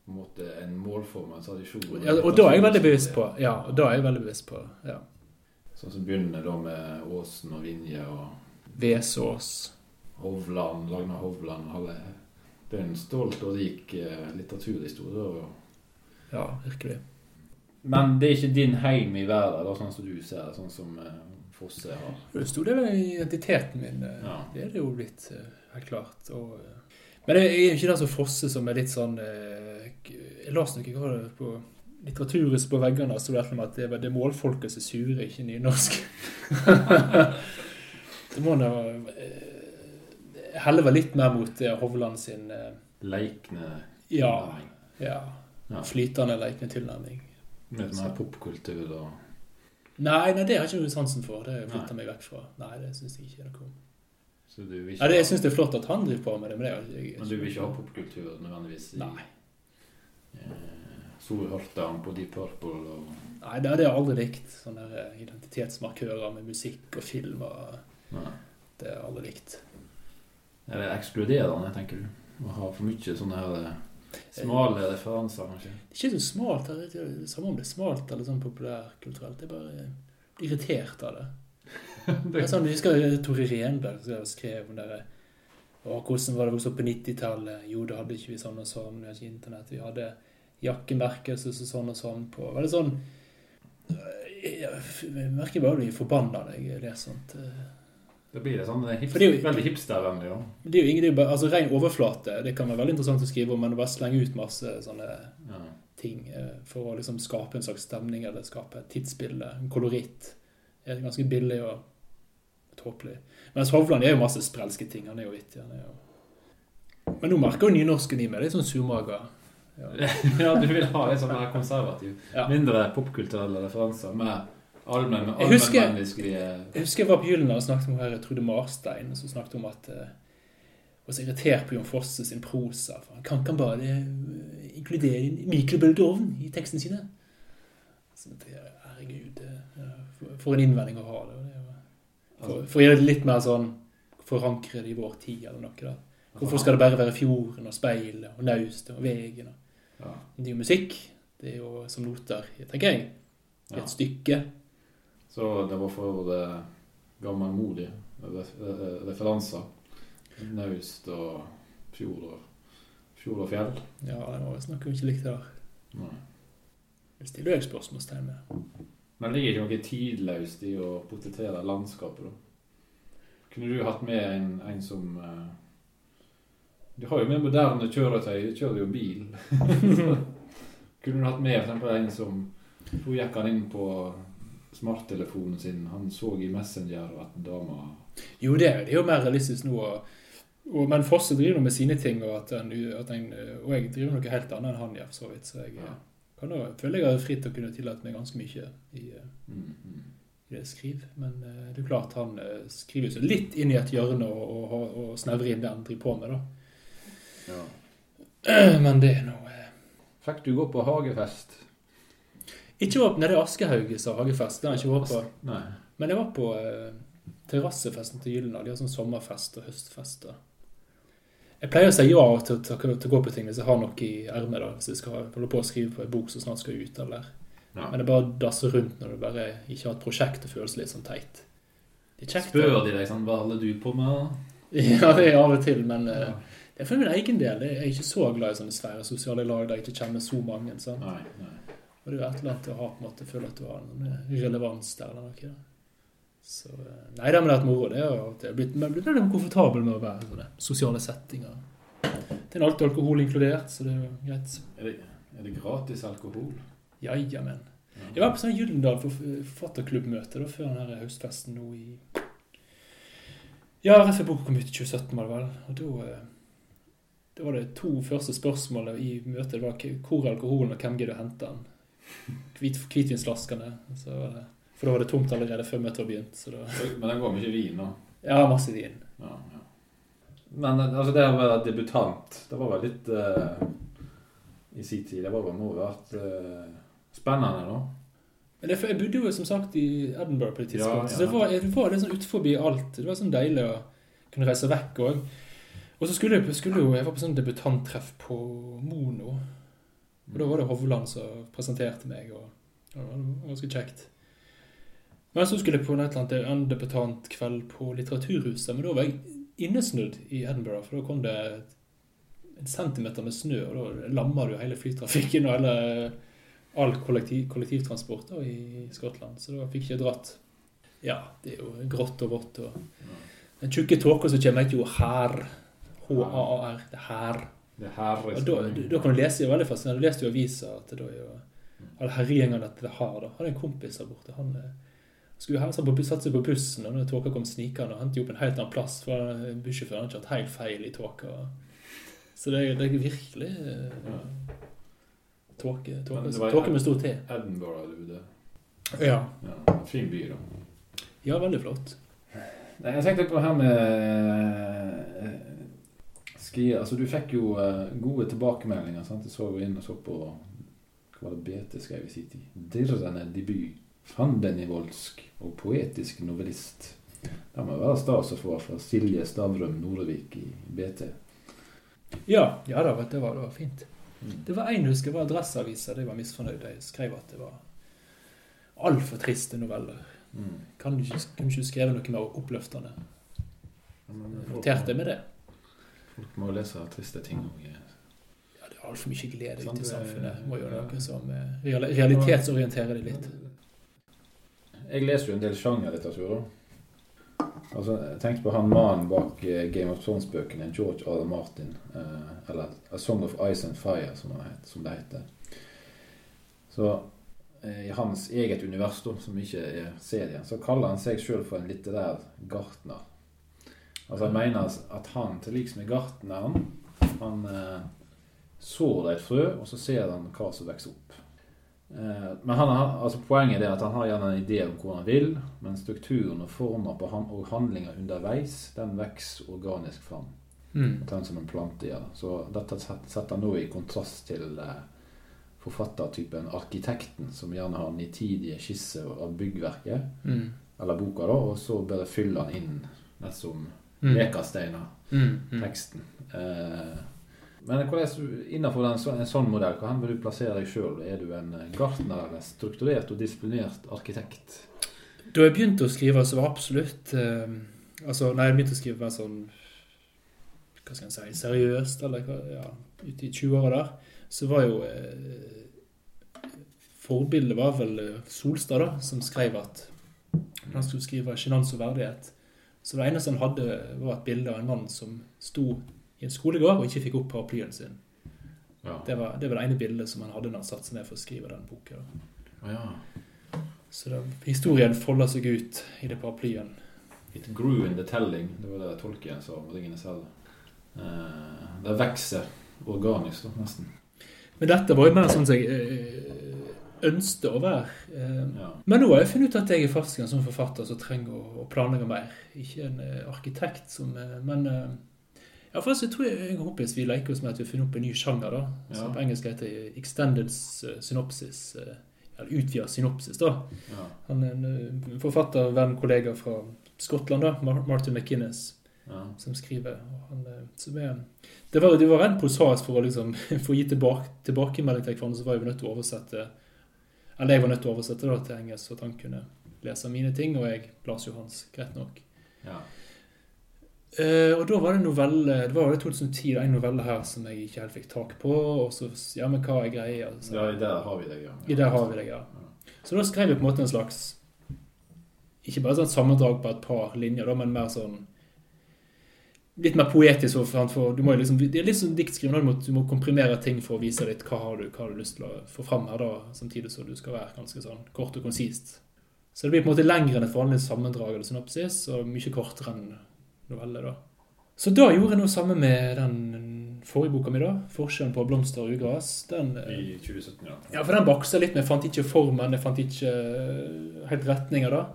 på en måte en målform, en tradisjon. ja, Og da er jeg veldig bevisst på Ja, og da er jeg veldig bevisst på ja. Sånn som begynner da med Åsen og Vinje og Vesaas. Hovland, Ragnar Hovland. Alle. Det er en stolt og rik eh, litteraturhistorie. Ja, virkelig. Men det er ikke din heim i verden, da, sånn som du ser det, sånn som eh, Fosse har. Det er en stor del av identiteten min. eh, Ja. Det er det jo blitt, helt klart. Og, men det er jo ikke den som Fosse som er litt sånn Jeg leste noe hva det på Litteraturhuset på veggene sto det er at det er målfolket som er sure, ikke nynorsk. det må nå eh, heller være litt mer mot eh, Hovland sin eh, Leikne Ja. ja, Ja. flytende leikne tilnærming. Litt mer popkultur og Nei, nei, det har jeg ikke noe sansen for. Det Nei. flytter meg vekk fra. Nei, det syns jeg ikke er noe om. Så ikke, Nei, det, jeg syns det er flott at han driver på med det, men det ikke Men du vil ikke ha popkultur nødvendigvis i Nei. eh, Sol Hortan på Deep Purple og Nei, det har jeg aldri likt. Sånne identitetsmarkører med musikk og film. Og Nei. det er alle likt. Eller ekskluderende, tenker du? Å ha for mye sånne her eh, smale referanser, kanskje? Det er ikke så smalt. Det er det samme om det er smalt eller sånn populærkulturelt. Det er bare irritert av det. Det er sånn, Jeg husker Tore Renberg som skrev om det og hvordan var det vokst opp på 90-tallet? Jo, da hadde ikke vi sånn og sånn. Vi hadde ikke internett. Vi hadde jakkemerker som så sånn og sånn på. det sånn Jeg jeg merker bare å bli forbanna når jeg leser sånt. Da blir det sånn det er hipster, det jo- veldig hipstervennlig, da. Det er jo ingen, det er altså Ren overflate det kan være veldig interessant å skrive om, men å bare slenge ut masse sånne Ja. ting eh, for å liksom skape en slags stemning eller skape et tidsbilde, en koloritt, er ganske billig og tåpelig. Mens Hovland er jo masse sprelske ting. Han er jo vittig. Han er jo... Men nå merker jo nynorsken i meg litt sånn surmaga. Ja. ja, du vil ha litt sånn konservativ. Mindre popkulturelle referanser. Mer allmenn- Jeg husker- Jeg husker jeg var på Gyllene og snakket med Trude Marstein, som snakket om at eh, var så irritert på Jon Fosse sin prosa. For han kan ikke bare eh, inkludere en mikrobølgeovn i tekstene sine. Så det, herregud, eh, for- en innvending å ha det. jo- For, for å gjøre det litt mer sånn forankre det i vår tid eller noe. da. Hvorfor skal det bare være fjorden og speilet og naustet og vegen? og- ja. Det er jo musikk. Det er jo som noter, tenker jeg. I et stykke. Så det var for uh, gammelmodige ref eh, referanser. Naust og fjord og, fjord og fjell. Ja, det var visst noe vi ikke likte der. Nei. Det stiller jeg spørsmålstegn ved. Men det ligger ikke noe tidløst i å portrettere landskapet, da. Kunne du hatt med en, en som uh, Du har jo med moderne kjøretøy, du kjører jo bil. Kunne du hatt med for eksempel en som Hun gikk han inn på smarttelefonen sin? Han så i Messenger at dama Jo, det, det er jo mer realistisk nå. Og, og, men Fosse driver nå med sine ting, og, at han, at han, og jeg driver noe helt annet enn han gjør, for så vidt. Så jeg, Ja. kan også, føler jeg har fritt til å kunne tillate meg ganske mye i, Mm, mm. i det jeg skriver. Men eh, det er klart han eh, skriver seg litt inn i et hjørne og, og, og, snevrer inn det han driver på med, da. Ja. Men det er eh, Fikk du gå på hagefest? Ikke åpne i Aschehoug sa Hagefest, det har jeg ikke vært på. Nei. Men jeg var på eh, terrassefesten til Gyldendal. De har sånn sommerfest og høstfest. Jeg pleier å si ja til, til, til å gå på ting hvis jeg har noe i ermet. Hvis jeg skal holde på å skrive på en bok som snart skal ut. eller Ja. Men det er bare å dasse rundt når du bare ikke har et prosjekt og føles litt sånn teit. Det kjekt. Spør de deg sånn Hva holder du på med? Ja, det er av og til, men ja. uh, det er for min egen del. Jeg er ikke så glad i sånne svære sosiale lag der jeg ikke kjenner så mange. sant? Nei, nei. Og det er jo et eller annet å ha på en måte, føle at du har en eh, relevans der eller noe. Så eh, Nei, det har vært moro. Det er jo at jeg er blitt, jeg er blitt komfortabel med å være sånne sosiale settinger. Det er alltid alkohol inkludert, så det er jo greit. Er det, er det gratis alkohol? Ja, ja, men. Jeg var på sånn Gyldendal forf- forfatterklubbmøte da, før denne høstfesten nå i Ja, rett før boka kom ut i 2017, var det vel. Og da eh, da var det to første spørsmål i møtet. Det var hvor er alkoholen, og hvem gidder å hente den? Hvit, hvitvinsflaskene. Så for da var det tomt allerede før møtet var begynt. Så da, Men det går mye vin nå. ja, masse vin. Ja, ja. Men eh, altså, det å være debutant, det var vel litt uh, I sin tid Det var vel noe vært eh, spennende, da. Men det, jeg bodde jo som sagt i Edinburgh på det tidspunktet, Ja, ja. så det var, det var litt sånn utenfor alt. Det var sånn deilig å kunne reise vekk òg. Og så skulle jeg, skulle jo, jeg var på sånn debutanttreff på Mono. Og da var det Hovland som presenterte meg, og og det var ganske kjekt. Men så skulle jeg på en et eller annen en debutantkveld på Litteraturhuset, men da var jeg innesnudd i Edinburgh, for da kom det en centimeter med snø, og da lamma du hele flytrafikken og hele all kollektiv, kollektivtransport da, i Skottland, så da fikk jeg ikke dratt. Ja, det er jo grått og vått. Og den tjukke tåka som kommer, heter jo her. H-a-a-r. Det er Hær. Det her Og da, da kan du lese jo veldig fascinerende. Du leste jo aviser at det da er jo alle herjingene at det har. da. Hadde en kompis der borte. Han eh, skulle ha satt seg på bussen og når tåka kom snikende, og hentet opp en helt annen plass. For bussjåføren hadde kjørt helt feil i tåka. Så det, er- det er virkelig eh, tåke, tåke, tåke med stor T. Edinburgh du bodde. Ja. Ja, fin by, da. ja, veldig flott. Nei, jeg tenkte på det her med ski. Altså, du fikk jo eh, gode tilbakemeldinger. sant? Jeg så jo inn og så på hva var det BT skrev i sin tid. Dirrende debut. Fandenivoldsk og poetisk novellist. Det må være stas å få fra Silje Stavrum Norevik i BT. Ja, ja da, det var, det var fint. Mm. Det var en husker var Adresseavisa, de var misfornøyd. De skrev at det var altfor triste noveller. Mm. Kan du ikke, kunne ikke skrevet noe mer oppløftende? Noterte med det. Folk må lese triste ting òg. Ja, det er altfor mye glede Sant, ute i det- samfunnet. Må gjøre noe som eh, realitetsorienterer det litt. Jeg leser jo en del sjangerlitteratur. Altså, tenkte på han mannen bak eh, Game of Thrones-bøkene, George R. Martin. eh, eller A Song of Ice and Fire, som, han het, som det heter. Så eh, i hans eget univers, som ikke er serien, så kaller han seg sjøl for en litterær gartner. Altså Han mener at han, til liks med gartneren, han eh, sår et frø, og så ser han hva som vokser opp. Eh, Men han har, altså poenget er at han har gjerne en idé om hvor han vil, men strukturen og former på han, og handlinger underveis, den vokser organisk fram. Mm. Den som en plante gjør. Så dette setter han nå i kontrast til eh, forfattertypen arkitekten, som gjerne har nitidige skisser av byggverket, Mm. eller boka, da, og så bare fyller han inn som Mm. Lekasteiner, Mm. Mm. teksten. Eh, men hvordan, innenfor en, en sånn modell, hvor vil du plassere deg sjøl? Er du en eh, gartner eller strukturert og disiplinert arkitekt? Da jeg begynte å skrive, så var absolutt eh, Altså, nei, jeg begynte å skrive mer sånn Hva skal en si seriøst, eller hva Ja, ute i 20-åra der, så var jo eh, Forbildet var vel eh, Solstad, da, som skrev at han skulle skrive sjenanse og verdighet. Så det eneste han hadde, var et bilde av en mann som sto i en skolegård og ikke fikk opp paraplyen sin. Ja. Det var, det var det ene bildet som han hadde når han satte seg ned for å skrive den boka. ja. Så da, historien folder seg ut i det paraplyen. It grew in the telling. Det var det tolken sa om tingene selv. Eh, det vokser organisk, nesten. Men dette var jo mer sånn som jeg eh, ønsket å være. Eh, Ja. Men nå har jeg funnet ut at jeg er faktisk en sånn forfatter som trenger å, planlegge mer. Ikke en eh, arkitekt som eh, Men eh, ja, jeg tror jeg, jeg kompis vi leker oss med at vi har funnet opp en ny sjanger, da. Som på engelsk heter extended synopsis. Eller utvida synopsis, da. Ja. Han er en forfatter, venn, kollega fra Skottland, da. Mar- Martin McInnes Ja. som skriver. Han, som er, det var, det var rent prosaisk for å liksom, få gi tilbake, tilbakemelding til hverandre, så var jeg nødt til å oversette Eller jeg var nødt til å oversette det til engelsk, så at han kunne lese mine ting, og jeg las jo hans, greit nok. Ja. Uh, og da var det novelle Det var jo 2010, det er en novelle her som jeg ikke helt fikk tak på, og så Ja, men hva er greia? Altså. ja, der har vi deg, ja. I der har vi deg, ja. Så da skrev jeg på en måte en slags Ikke bare sånn sammendrag på et par linjer, da, men mer sånn Litt mer poetisk. For, du må jo liksom, det er litt sånn diktskriving. Du, må- du må komprimere ting for å vise litt hva har du hva har du lyst til å få fram her, da, samtidig som du skal være ganske sånn kort og konsist. Så det blir på en måte lengre enn et vanlig sammendrag eller synopsis, og mye kortere enn novelle. da. Så da gjorde jeg noe samme med den forrige boka mi, da. 'Forskjellen på blomster og ugras'. Den, eh, I 2017, ja. ja, for den baksa jeg litt, men jeg fant ikke formen, jeg fant ikke eh, helt retninger da.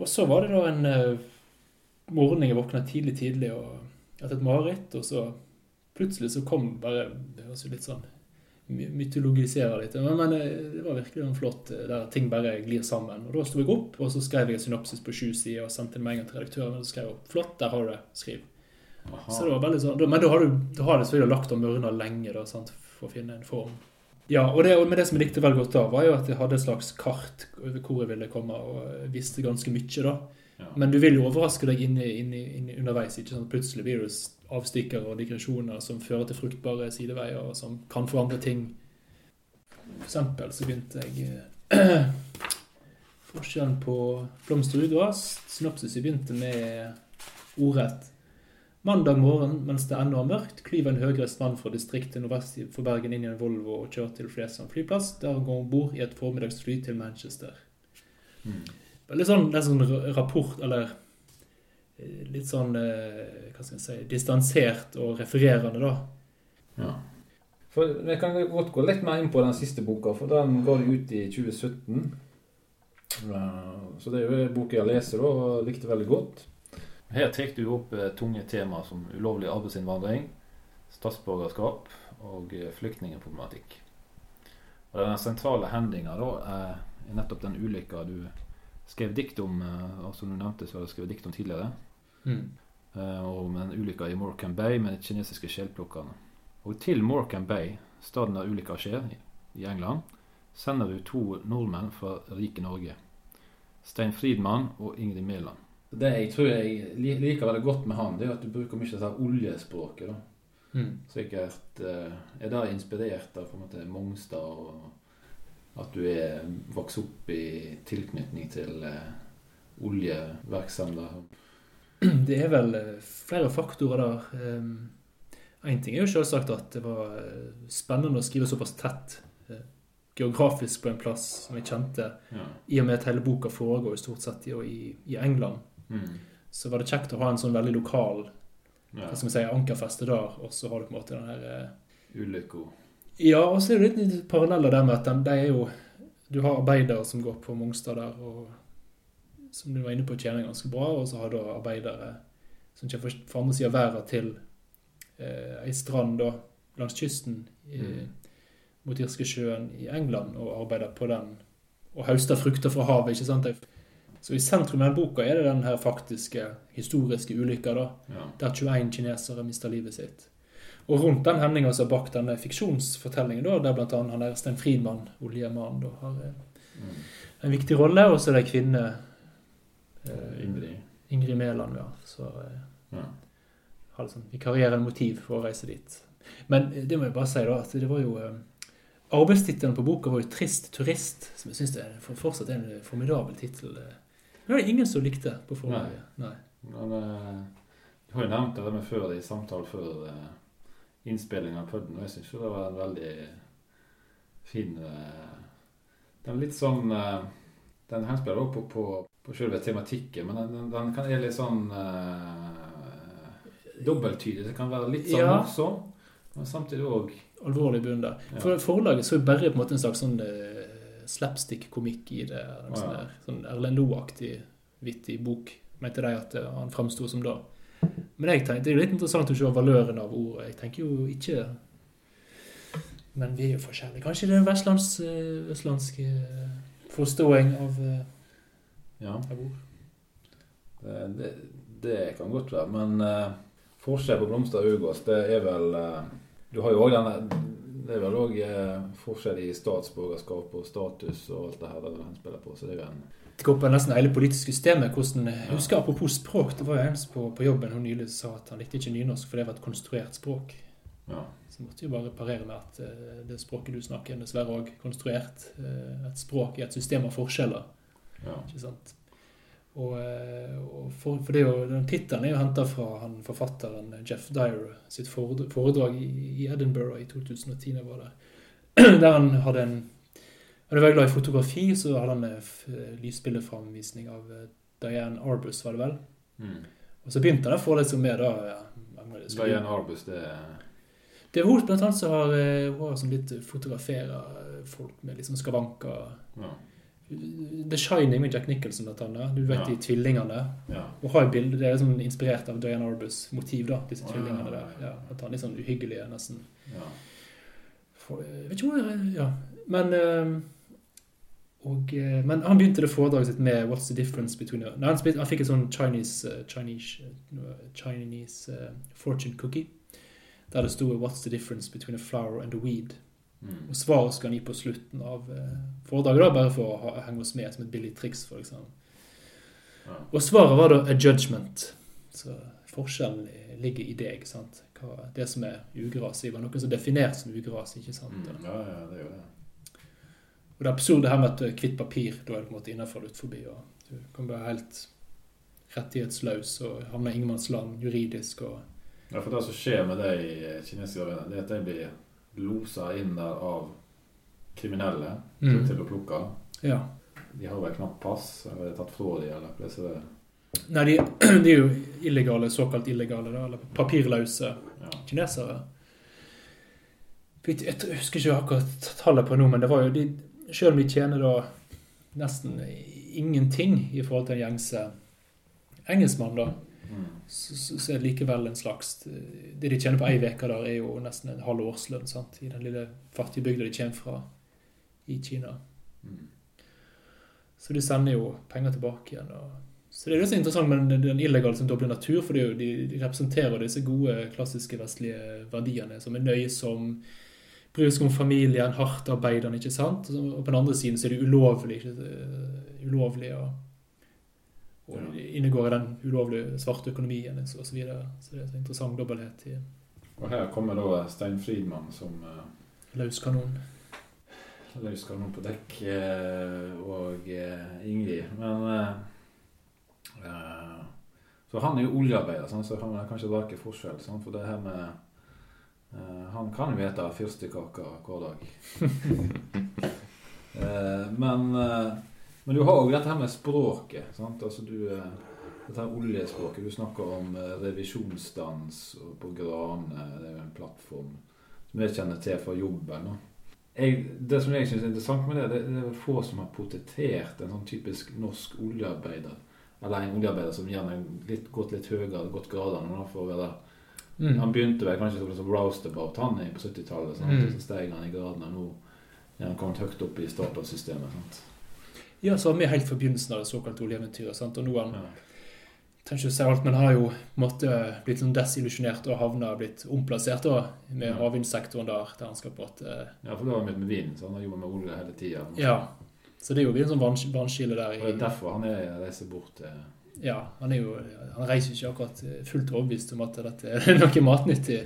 Og så var det da en eh, morgen jeg våkna tidlig, tidlig og etter et mareritt, og så plutselig så kom bare Det høres jo litt sånn mytologisere litt, men, men eh, det var virkelig en flott eh, der ting bare glir sammen. Og da sto jeg opp, og så skrev jeg en synopsis på sju sider og sendte den med en gang til redaktøren. Og så skrev jeg opp 'Flott, der har du det. Skriv'. Aha. Så det var veldig sånn, Men da har du, da har du selvfølgelig lagt og mørna lenge da, sant, for å finne en form. Ja, og det, men det som jeg likte veldig godt da, var jo at jeg hadde et slags kart over hvor jeg ville komme, og visste ganske mye da. Ja. Men du vil jo overraske deg inni, inni, inni underveis, ikke sant? Plutselig blir det avstikker og digresjoner som fører til fruktbare sideveier, og som kan forandre ting. For eksempel så begynte jeg eh, Forskjellen på blomster og ugras. Synopsiset begynte med ordrett Mandag morgen, mens det ennå er mørkt, klyver en høyreist mann fra distriktet nordvest for Bergen inn i en Volvo og kjører til Flesland flyplass, der han går om bord i et formiddagsfly til Manchester. Mm. Veldig sånn, det er sånn rapport, eller eh, litt sånn eh, Hva skal jeg si Distansert og refererende, da. Ja. For Vi kan godt gå litt mer inn på den siste boka, for den ga du ut i 2017. Eh, Så det er jo en bok jeg leser da, og likte veldig godt. Her tar du opp eh, tunge temaer som ulovlig arbeidsinnvandring, statsborgerskap og flyktningproblematikk. Og Den sentrale hendinga da er nettopp den ulykka du skrev dikt om, eh, og som du nevnte, så har jeg skrevet dikt om tidligere. Mm. eh, om en ulykke i Morecambe Bay med de kinesiske skjellplukkerne. Og til Morecambe Bay, staden der ulykka skjer, i England, sender du to nordmenn fra rike Norge. Stein Friedmann og Ingrid Mæland. Det jeg tror jeg liker veldig godt med han, det er at du bruker mye av oljespråket. da. Mm. Sikkert eh, er det inspirert av på en måte Mongstad, og at du er vokst opp i tilknytning til eh, oljevirksomheter. Det er vel eh, flere faktorer der. Én ting er jo selvsagt at det var eh, spennende å skrive såpass tett geografisk på en plass som jeg kjente, Ja. i og med at hele boka foregår stort sett i, i, England. Mm. Så var det kjekt å ha en sånn veldig lokal ja. hva skal vi si, ankerfeste der, og så har du på en måte den her Ulykka. Ja, og så er det litt paralleller der med at de, er jo Du har arbeidere som går på Mongstad der, og som du var inne på, tjener ganske bra, og så har du arbeidere som kommer fra- fra andre sida av verden til eh, ei strand da, langs kysten i, Mm. mot Irskesjøen i England, og arbeider på den, og høster frukter fra havet, ikke sant? Så i sentrum av den boka er det den her faktiske, historiske ulykka, da Ja. der 21 kinesere mister livet sitt. Og rundt den hendinga som har bak denne fiksjonsfortellingen, da, der annet han der Stein Friedmann, oljemannen, da, har eh, Mm. en viktig rolle. Og så er det kvinne, eh, Ingrid. Ingrid Mæland, ja. Så eh, Ja. har liksom vikarierende motiv for å reise dit. Men eh, det må jeg bare si, da, at det var jo eh, Arbeidstittelen på boka var jo 'Trist turist', som jeg syns for, fortsatt er en formidabel tittel. eh. Det var det ingen som likte på forrige. Nei. Men, eh, du har jo nevnt det med før i samtale før uh, innspillinga av podden, og jeg syns det var en veldig fin eh, Den er litt sånn eh, Den henspiller også på, på, på selve tematikken, men den, den, kan være litt sånn uh, dobbelttydig. Det kan være litt sånn Ja. morsom, Men samtidig òg alvorlig bunn der. Ja. For Forlaget så bare på en måte en slags sånn slapstick-komikk i det. Sånn, Ja. sånn, Erlend Loe-aktig vittig bok, mente de at han framsto som da. Men jeg tenkte, det er jo litt interessant å se valøren av ordet. Jeg tenker jo ikke Men vi er jo forskjellige. Kanskje det er en vestlands, eh, østlandsk eh, forståing av, eh, Ja. av ord. Det, det, det kan godt være. Men uh, forskjell på blomster og ugås, det er vel uh, Du har jo òg denne Det er vel òg forskjell i statsborgerskap og status og alt det her det han spiller på. Så det er jo en Det går på nesten hele politiske systemet. hvordan, jeg husker Apropos språk, det var jo en på, på jobben hun nylig sa at han likte ikke nynorsk, for det var et konstruert språk. Ja. Så måtte jo bare parere med at uh, det språket du snakker, er dessverre òg konstruert. Uh, et språk i et system av forskjeller. ja. ikke sant? Og, eh, og for, for det er jo, den Tittelen er jo henta fra han forfatteren Jeff Dyer sitt foredrag, i, i Edinburgh i 2010. var det, Der han hadde en Han er veldig glad i fotografi, så hadde han lysbildeframvisning av eh, Diane Arbus, var det vel. Mm. Og så begynte han å få litt som med da ja, Diane Arbus, det det er hun blant annet som har, vært som sånn litt fotograferer folk med liksom skavanker. Ja. The Shining med Jack Nicholson, blant annet. Du vet Ja. de tvillingene. ja. Og har bilde, Det er liksom inspirert av Diane Arbus' motiv, da, disse Å, tvillingene ja, der. ja. At han er litt sånn uhyggelig, nesten. ja. For, vet ikke hvor Ja. Men eh, og, eh, Men han begynte det foredraget sitt med 'What's the difference between a-" han, han fikk en sånn Chinese, eh, Chinese, eh, Chinese uh, fortune cookie. Der det sto 'What's the difference between a flower and a weed'. Mm. Og svaret skal han gi på slutten av foredraget, da, bare for å ha, henge oss med som et billig triks. for eksempel. ja. Og svaret var da 'a judgment'. Så forskjellen ligger i deg. sant? Hva, det som er ugras, var noen som definerte definert som ugras. ikke sant? Mm. ja, ja, det gjør det. Og det absurde her med at du er kvitt papir, da er du på en måte innenfor og forbi. og Du kan være helt rettighetsløs og havne i ingenmannsland juridisk. og Ja, for det som skjer med de kinesiske arena, det er at de blir losa inn der av kriminelle Mm. til å plukke. Ja. De har vel knapt pass, eller er tatt fra de, eller er det? Nei, de, de er jo illegale, såkalt illegale, da, eller papirløse Ja. kinesere. Jeg husker ikke akkurat tallet på nå, men det var jo de Selv om de tjener da nesten ingenting i forhold til en gjengse engelskmann, da, så, så, er det likevel en slags Det de tjener på ei uke der, er jo nesten en halv årslønn sant? i den lille fattige bygda de kommer fra i Kina. Så de sender jo penger tilbake igjen. Og... Så det er jo så interessant med den, illegale som dobler natur, for de, representerer disse gode, klassiske vestlige verdiene som er nøysom, bryr seg om familien, hardt arbeidende, ikke sant? Og på den andre siden så er det ulovlig, ikke, eh, ulovlig og, og Ja. i den ulovlige svarte økonomien og så, så videre. Så det er en interessant dobbelthet i Og her kommer da Stein Friedmann som uh, løs kanon. løs kanon på dekk, Uh, og uh, Ingrid. Men uh, eh, Så han er jo oljearbeider, sånn, så han er kanskje ikke forskjell. Sånn, for det her med eh, Han kan jo ete fyrstikkaker hver dag. Eh, men, eh, men du har jo dette her med språket. Sant? Altså du, eh, dette her oljespråket. Du snakker om eh, revisjonsdans på Grane. Det er jo en plattform som jeg kjenner til fra jobben. Jeg, det som jeg syns er interessant med det, det, det er vel få som har potetert en sånn typisk norsk oljearbeider. Eller en oljearbeider som gjerne har gått litt høyere, gått gradene. For å være Mm. Han begynte vel kanskje som sånn roustabout han er på 70-tallet. Mm. Så steg han i gradene. Nå er han kommet høyt opp i Statoil-systemet. sant? Ja, så var vi helt fra begynnelsen av det såkalte oljeeventyret. sant? Og nå er han Ja. trenger ikke å si alt, men han har jo på en måte blitt sånn desillusjonert og havna blitt omplassert da, med Ja. havvindsektoren der, der han skal på at eh, ja, for det var begynt med vind, så han har jobba med olje hele tida. Ja. Så det er jo en sånn vanns- vannskille der. Og det er derfor han er, reiser bort til ja, han er jo Han reiser ikke akkurat eh, fullt overbevist om at dette er noe matnyttig.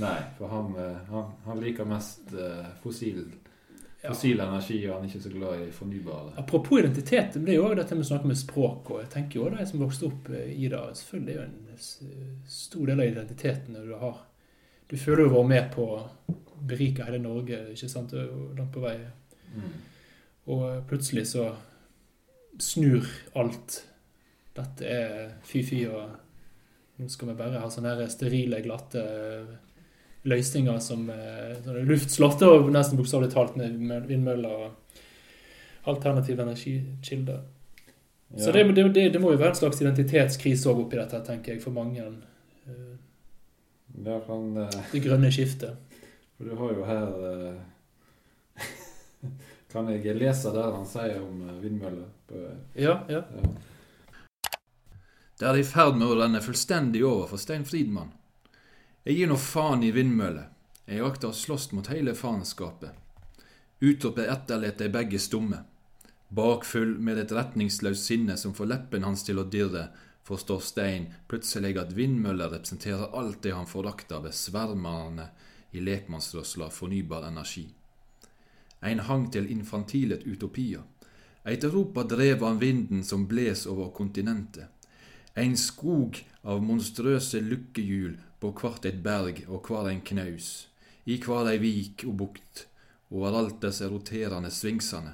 Nei, for han, eh, han, han liker mest fossil, fossil, Ja. energi, og han er ikke så glad i fornybare. Apropos identitet, det er jo også dette med å snakke med språk. og jeg tenker jo De som vokste opp eh, i det, selvfølgelig er jo en stor del av identiteten du har. Du føler jo å være med på å berike hele Norge, ikke sant, og langt på vei. Mm. Og plutselig så snur alt. Dette er fy-fy, og nå skal vi bare ha sånne her sterile, glatte løsninger som eh, sånne luftslott og nesten bokstavelig talt med vindmøller og alternative energikilder. Så det, det, det, det må jo være en slags identitetskrise òg oppi dette, tenker jeg, for mange. Ja, kan eh, Det grønne skiftet. For du har jo her eh, Kan jeg lese der han sier om eh, vindmøller? Ja, ja. ja. Det er i ferd med å renne fullstendig over for Stein Friedmann. Jeg gir nå faen i vindmøller. Jeg akter å slåss mot hele faenskapet. Utropet etterlater jeg begge stumme. Bakfull med et retningsløst sinne som får leppen hans til å dirre, forstår Stein plutselig at vindmøller representerer alt det han forakter ved svermerne i lekmannsrørsla fornybar energi. Ein hang til infantilet utopia. Eit Europa drev av vinden som bles over kontinentet. Ein skog av monstrøse lukkehjul på hvert et berg og hver en knaus, i hver ei vik og bukt, overalt desse roterende svingsane.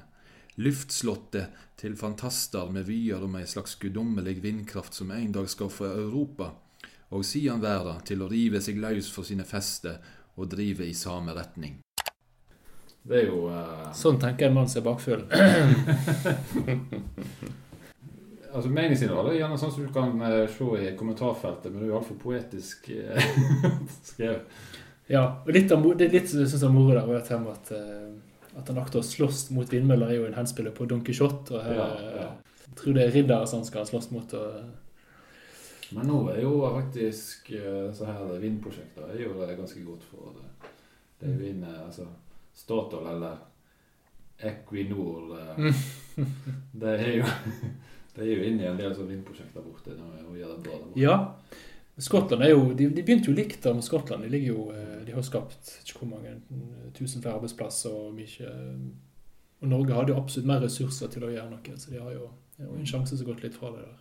Luftslottet til fantaster med vyer om ei slags guddommelig vindkraft som en dag skal få Europa, og sidan verda til å rive seg løs for sine fester og drive i samme retning. Det er jo uh... Sånn tenker en mann som er bakfull. Altså Meningsinnholdet er gjerne sånn som du kan eh, se i kommentarfeltet, men det er jo altfor poetisk eh, skrevet. Ja, og litt av, det er litt synes jeg, moro der, at, at, eh, at han akter å slåss mot vindmøller, er jo en henspiller på Don Quijote. Og her, Ja, ja. Jeg tror det er riddere som han skal slåss mot. Og, Men nå er jo faktisk så her vindprosjekter er jo ganske godt for det. Det er vind, inne, altså Statoil eller Equinor eh, Det er jo det er jo inne i en del sånne vindprosjekter borte nå, og gjør det bra. der borte. ja, Skottland er jo De, de begynte jo likt der med Skottland. De ligger jo eh, De har skapt ikke hvor mange mm, tusen flere arbeidsplasser og mye Og Norge hadde jo absolutt mer ressurser til å gjøre noe, så de har jo, jo en sjanse som har gått litt fra det der.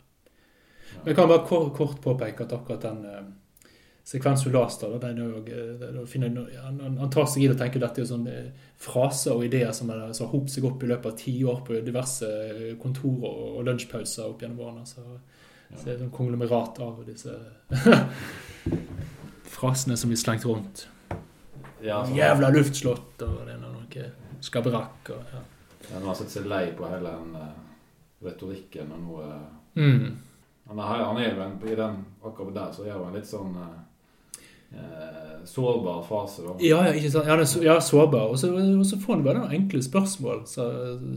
Men jeg kan bare kort, kort påpeke at akkurat den leste, da, den eh, han, han- han tar seg i det og tenker dette er jo sånne fraser og ideer som har hopet seg opp i løpet av ti år på diverse eh, kontorer og, lunsjpauser opp gjennom årene. Så, så det er et konglomerat av disse frasene som blir slengt rundt. Ja, så- Jævla luftslott og det er noe skabrakk og ja. Ja, Han har sett seg lei på hele den eh, retorikken og noe Mm. han, er, han er jo en, I den akkurat der så er en litt sånn sårbar fase, da. Ja, ja, ikke sant? Ja, så, ja, sårbar. Og så, og så får du bare noen enkle spørsmål. Så,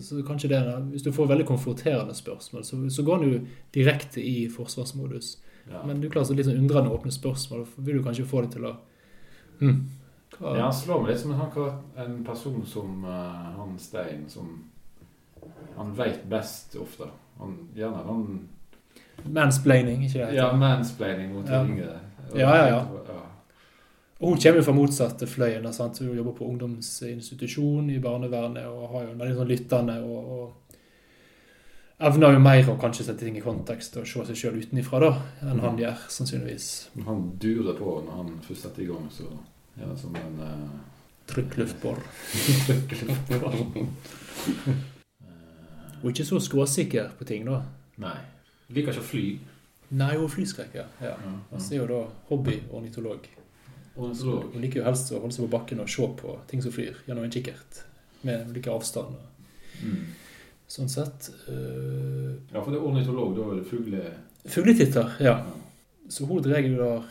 så kanskje det, Hvis du får veldig konfronterende spørsmål, så, så går du jo direkte i forsvarsmodus. Ja. Men du klarer så litt sånn undrende åpne spørsmål. For vil du kanskje få det til å hm, hva? Ja, han slår meg litt som en, en person som uh, han Stein, som Han veit best ofte. Han, gjerne han Mansplaining, ikke det? Ja, mansplaining mot Ja. yngre. Og Ja, ja, ja. Og hun kommer jo fra motsatte fløyen. sant? Hun jobber på ungdomsinstitusjon i barnevernet og har jo en veldig sånn lyttende og, og evner jo mer å kanskje sette ting i kontekst og se seg sjøl utenifra da, enn han gjør, sannsynligvis. Han durer på når han først setter i gang, så er det som en uh, Trykkluftbor. Hun er ikke så skråsikker på ting, da. Nei. Liker ikke å fly. Nei, hun er flyskrekker. Ja. Ja, Altså er jo da hobbyornitolog. Ornitolog. Hun liker jo helst å holde seg på bakken og se på ting som flyr, gjennom en kikkert. Med ulike avstand. Mm. Sånn sett. øh, Ja, for det er ornitolog, da er det fugle... Fugletitter, ja. Ja. Så jo da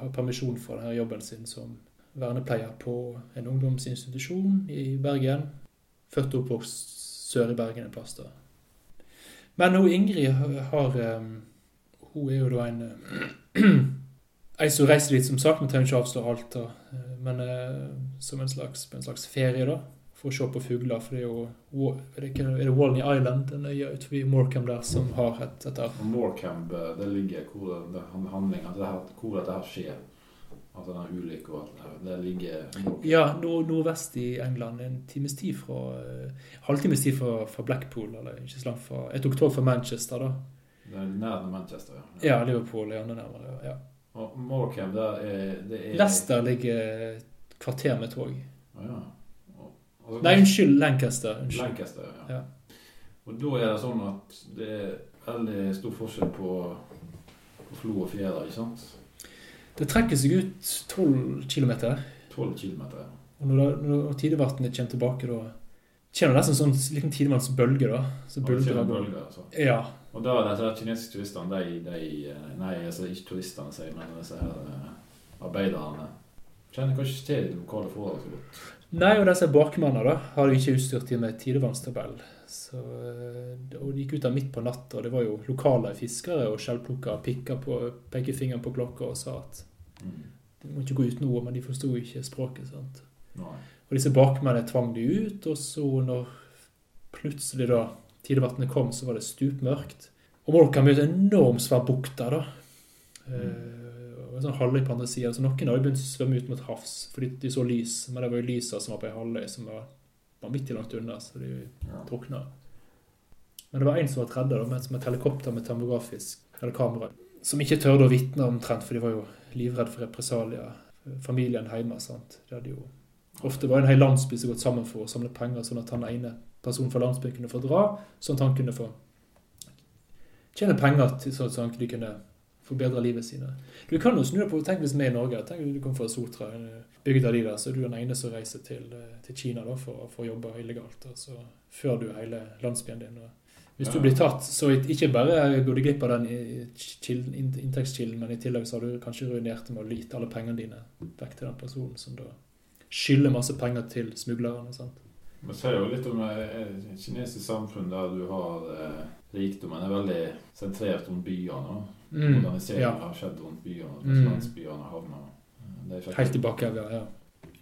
har permisjon fra denne jobben sin som vernepleier på en ungdomsinstitusjon i Bergen. Født og oppvokst sør i Bergen en plass da. Men hun Ingrid har, har um, Hun er jo da en Ei som reiser dit, som sagt. Vi trenger ikke avsløre alt, da. Men eh, som en slags, en slags ferie, da. For å se på fugler. For det er jo Er det, er det Walney Island, en øye utenfor Morecambe der, som har et, dette? Morecambe, det ligger hvor det, det handling, til det her, hvor dette her skjer. Altså den ulykka og alt det der. Det ligger Ja, nord nordvest i England. En times tid fra eh, Halvtimes tid fra, fra Blackpool, eller ikke så langt fra Jeg tok tog fra Manchester, da. Det er nær Manchester, ja. Ja, Liverpool er enda nærmere. Ja. Og Morecambe, det er, det er Leicester ligger kvarter med tog. Ah, ja. Og, og, Nei, unnskyld, Lancaster. Unnskyld. Lancaster, ja. Ja. Og da er det sånn at det er veldig stor forskjell på, på flo og fjære, ikke sant? Det trekker seg ut 12 km. 12 kilometer. Og når, når tidevannet kommer tilbake, da kommer nesten en sånn liten tidevannsbølge. da. Så bølger bølger, altså. Ja. Og da disse kinesiske turistene, de, de eh, Nei, altså ikke turistene, sier men disse her eh, arbeiderne Kjenner kanskje til de lokale forhold så godt. Nei, og disse bakmennene da, har jo ikke utstyrt dem med tidevannstabell. Så, eh, og de gikk ut der midt på natta, og det var jo lokale fiskere og skjellplukkere pikka på pekefingeren på klokka og sa at Mm. de må ikke gå ut nå, men de forsto ikke språket. sant? Nei. Og disse bakmennene tvang de ut, og så når plutselig da tidevannet kom, så var det stupmørkt. Og Morecambe er jo en enormt svær bukt der, da. Mm. og en sånn halvøy på andre sida. Så noen hadde begynt å svømme ut mot havs fordi de så lys, men det var jo lysa som var på ei halvøy som var vanvittig langt unna, så de drukna. Men det var en som var tredje, da, med med et helikopter med termografisk eller kamera, som ikke tørde å vitne omtrent, for de var jo livredde for represalier. Familien hjemme, sant. De hadde jo Ofte var en hel landsby som gått sammen for å samle penger, sånn at han ene personen fra landsbyen kunne få dra, sånn at han kunne få tjene penger til, sånn at han kunne- forbedre livet sine. Du kan jo snu deg på Tenk hvis vi er i Norge. Tenk hvis du kommer fra Sotra, bygda di der, så er du den ene som reiser til, eh, til Kina da, for, for å jobbe illegalt. Og så fører du hele landsbyen din. Hvis du blir tatt, så ikke bare går du glipp av den inntektskilden, men i tillegg så har du kanskje ruinert med å lyte alle pengene dine vekk til den personen som da skylder masse penger til smuglerne. sant? Man ser jo litt om eh, et kinesisk samfunn der du har eh, rikdommen er veldig sentrert rundt byene. Mm, Moderniseringen ja. har skjedd rundt byene, Mm. landsbyene havner eh, er Helt tilbake, ja. ja.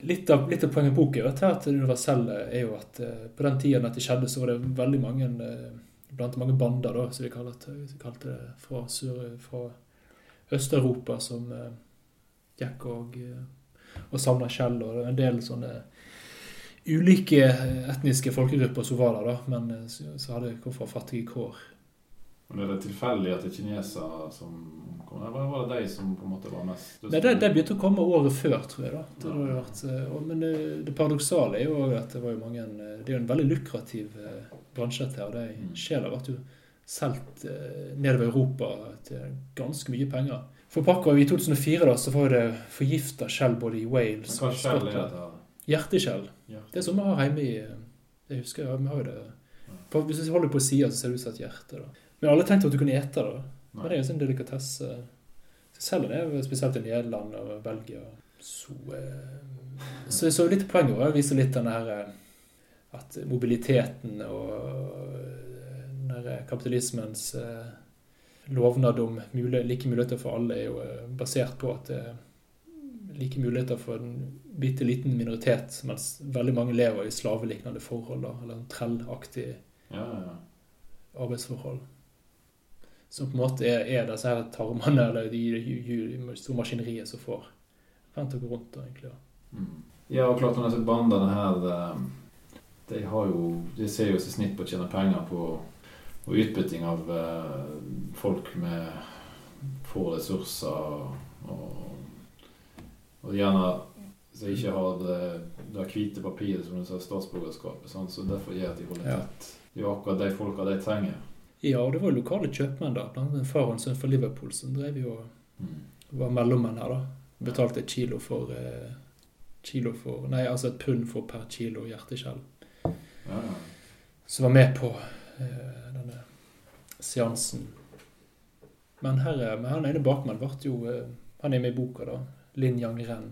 Litt av, litt av poenget i boka er at her det universelle er jo at eh, på den tiden dette det skjedde, så var det veldig mange eh, blant mange bander, da, som vi kalte det, fra, sør, fra Øst-Europa, som eh, gikk og, eh, og samla skjell. Og det var en del sånne ulike eh, etniske folkegrupper som var der, da, men eh, så, hadde kom fra fattige kår. Men Er det tilfeldig at det er kinesere som kom Eller var det de som på en måte var mest Nei, det, det begynte å komme året før, tror jeg. da. Det hadde vært, eh, men det, det paradoksale er jo at det var jo mange Det er jo en veldig lukrativ bransje dette her. De sjela ble jo solgt nedover Europa til ganske mye penger. For pokker, i 2004 da, så var det forgifta skjell både i Wales og Skottland. Hjerteskjell. Det er som vi har hjemme i Jeg husker vi har jo det på, Hvis du holder på sida, så ser det ut som et hjerte. da. Men alle tenkte at du kunne ete det. Men det er jo sånn delikatesse. Selger det spesielt i Nederland og Belgia. Så, eh, så, så litt poenget å viser litt den her eh, at mobiliteten og eh, den her kapitalismens eh, lovnad om mulig, like muligheter for alle er jo eh, basert på at det er like muligheter for en bitte liten minoritet, mens veldig mange lever i slavelignende forhold, eller en trellaktig Ja, ja, arbeidsforhold. Som på en måte er, er disse her tarmene eller de, de, store maskineriet som får vent og gå rundt. egentlig. Ja. Mm. Ja, og klart disse bandene her eh, De har jo De ser jo sitt snitt på å tjene penger på og utbytting av eh, folk med få ressurser og, og gjerne som ikke har det, det hvite papiret som du sa, statsborgerskapet. Sånn, så derfor gjør at de holder tett. Det er jo akkurat de folka de trenger. ja, og det var jo lokale kjøpmenn, da. Blant annet en far og en sønn fra Liverpool som drev jo Mm. var mellommenn her, da. Betalte et kilo for eh, kilo for, Nei, altså et pund for per kilo hjerteskjell. Ja. Som var med på denne seansen. Men her, er- men han ene bakmannen ble jo eh, Han er med i boka, da. Lin Yang Ren.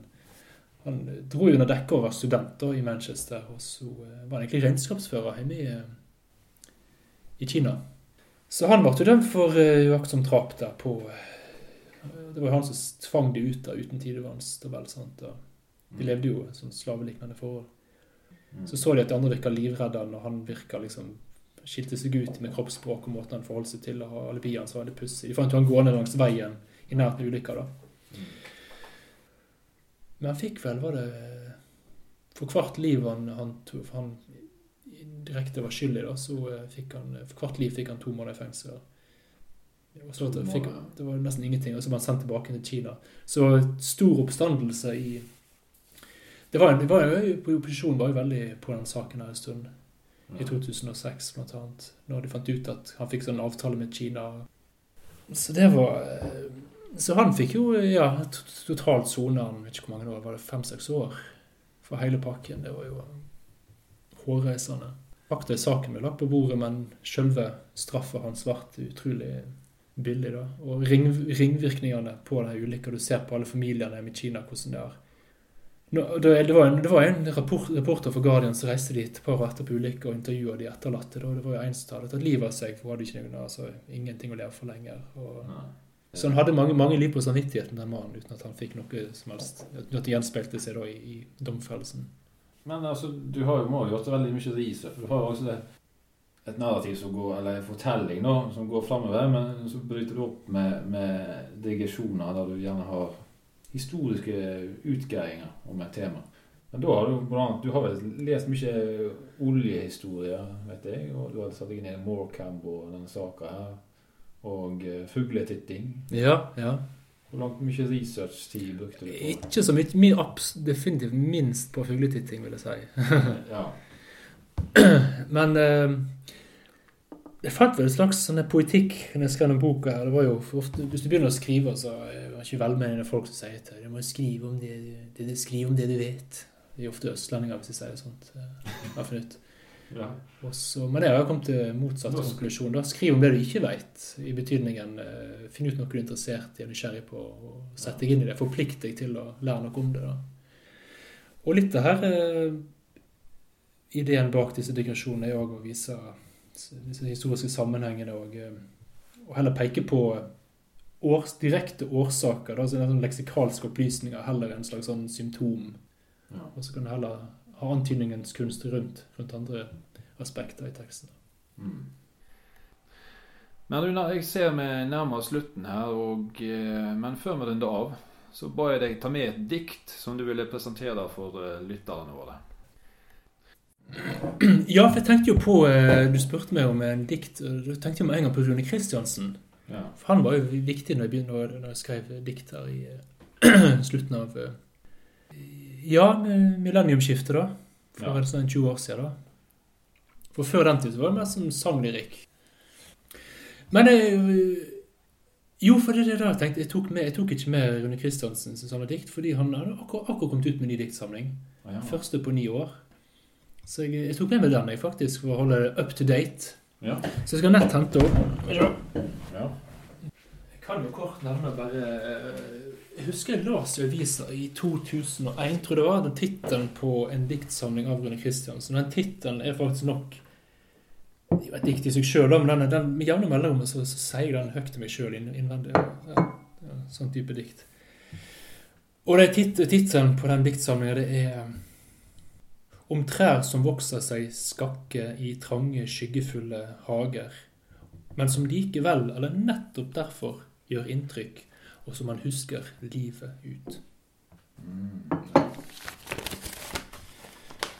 Han eh, dro under dekke og var student i Manchester, og så eh, var han egentlig regnskapsfører hjemme i, eh, i Kina. Så han ble jo dømt for eh, uaktsomt drap der på eh, Det var jo han som tvang de ut der uten sant? Og de levde jo sånn slavelignende forhold. Mm. Så så de at de andre virka livredde, og han virka liksom skilte seg ut med kroppsspråk og måten han forholdt seg til, og alibiet hans var veldig pussig. De fant jo han gående langs veien i nærheten av ulykka, da. Men han fikk vel, var det For hvert liv han, han, for han direkte var skyldig, da, så eh, fikk han For hvert liv fikk han to måneder i fengsel. Og så To fikk, det var nesten ingenting, og så ble han sendt tilbake til Kina. Så stor oppstandelse i det var, det var jo, Opposisjonen var jo veldig på den saken her en stund. I 2006, blant annet. Når de fant ut at han fikk sånn avtale med Kina. Så det var eh, Så han fikk jo ja, totalt sone han vet ikke hvor mange år, var det fem-seks år for hele pakken. Det var jo hårreisende. Akta saken ble lagt på bordet, men selve straffa hans ble utrolig billig. da. Og ring, ringvirkningene på denne ulykka, du ser på alle familiene hjemme i Kina, hvordan det er. Det, var en, det var en rapport, reporter for Guardian som reiste dit et par år etterpå ulykka og intervjua de etterlatte. Da. Det var jo en som hadde tatt livet av seg, for hun hadde ikke noen, altså, ingenting å leve for lenger. Og, så han hadde mange, mange liv på samvittigheten, den mannen, uten at han fikk noe som helst. Uten at det gjenspeilte seg da i, i domfellelsen. Men altså, du har jo gjort veldig mye research. Du har jo også det, et narrativ som går, eller en fortelling da, som går framover, men så bryter du opp med, med digresjoner der du gjerne har historiske utgreiinger om et tema. Men da har du blant du har vel lest mye oljehistorie, vet jeg, og du har satt deg inn i Morecamp og denne saka her, og eh, fugletitting. Ja, ja. Hvor langt mye research-tid brukte du på det? Ikke så mye. Min, abs- definitivt minst på fugletitting, vil jeg si. Ja. Men eh, jeg fant vel en slags sånn poetikk når jeg skrev den boka. her. Det var jo ofte, Hvis du begynner å skrive, så er det ikke velmenende folk som sier til deg du må skrive om det, det, det, skrive om det du vet. Det er ofte østlendinger hvis de sier sånt. eh, har jeg funnet ja. Og så- men jeg har kommet til motsatt konklusjon. da. Skriv om det du ikke vet, i betydningen uh, finn ut noe du er interessert i og nysgjerrig på, og sett deg inn i det. Forplikt deg til å lære noe om det. da. Og litt av her uh, Ideen bak disse digresjonene er òg å vise disse historiske sammenhengene og, eh, og heller peke på års, direkte årsaker. Da, så det er sånn leksikalske opplysninger heller enn en slags sånn symptom. ja. Og så kan du heller ha antydningens kunst rundt, rundt andre aspekter i teksten. Mm. Men du, jeg ser vi nærmer oss slutten her, og, eh, men før vi runder av, så ba jeg deg ta med et dikt som du ville presentere for eh, lytterne våre. Ja, for jeg tenkte jo på eh, Du spurte meg om en dikt Da tenkte jeg med en gang på Rune Kristiansen. Ja. For han var jo viktig når jeg, begynte, når jeg skrev dikt her i eh, slutten av eh, Ja, millenniumsskiftet, da. For Ja. sånn 20 år siden, da. For før den tid var det mer som sanglyrikk. Men Jo, for det er det jeg tenkte. Jeg tok, med, jeg tok ikke med Rune Kristiansens samla dikt, fordi han hadde akkurat, akkurat kommet ut med en ny diktsamling. Ah, ja. Første på ni år. Så jeg, jeg tok med meg den jeg faktisk for å holde det up to date. Ja. Så jeg skal nett hente opp. ja. Jeg kan jo kort nevne bare eh, Jeg husker jeg leste i avisa i 2001, tror jeg det var, den tittelen på en diktsamling av Rune Kristiansen. Den tittelen er faktisk nok Det er jo et dikt i seg sjøl, men den, den, med jevne mellomrom så, så sier jeg den høyt til meg sjøl innvendig. Ja, ja, sånn type dikt. Og tittelen på den diktsamlinga, det er Om trær som vokser seg skakke i trange, skyggefulle hager, men som likevel, eller nettopp derfor, gjør inntrykk, og som man husker livet ut.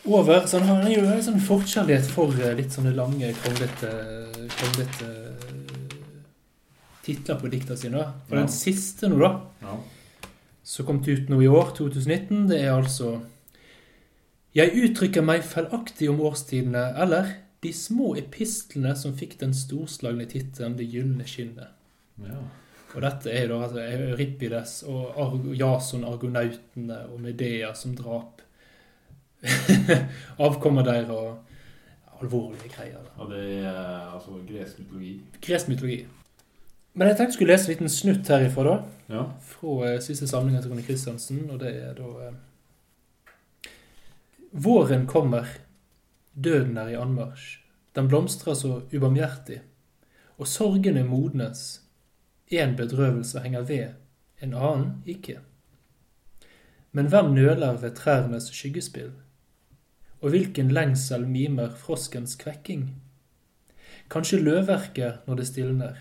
Over, så han har jo en sånn forkjærlighet for eh, litt sånne lange, kronglete, kronglete eh, titler på dikta sine. Og Ja. den siste nå, da, ja. som kom ut nå i år, 2019, det er altså Jeg uttrykker meg feilaktig om årstidene, eller de små epistlene som fikk den storslagne tittelen Det gylne skinnet. ja. Og dette er da altså, Euripides og Ar- Jason Argonautene og Medea som drap avkommer der og alvorlige greier. da. Og det er eh, altså gresk mytologi. Gresk mytologi. Men jeg tenkte jeg skulle lese en liten snutt herifra, da. Ja. Fra eh, siste samling til Rune Kristiansen, og det er da eh, Våren kommer, døden er i anmarsj. Den blomstrer så ubarmhjertig, og sorgene modnes. En bedrøvelse henger ved, en annen ikke. Men hvem nøler ved trærnes skyggespill? Og hvilken lengsel mimer froskens kvekking? Kanskje løvverket når det stilner?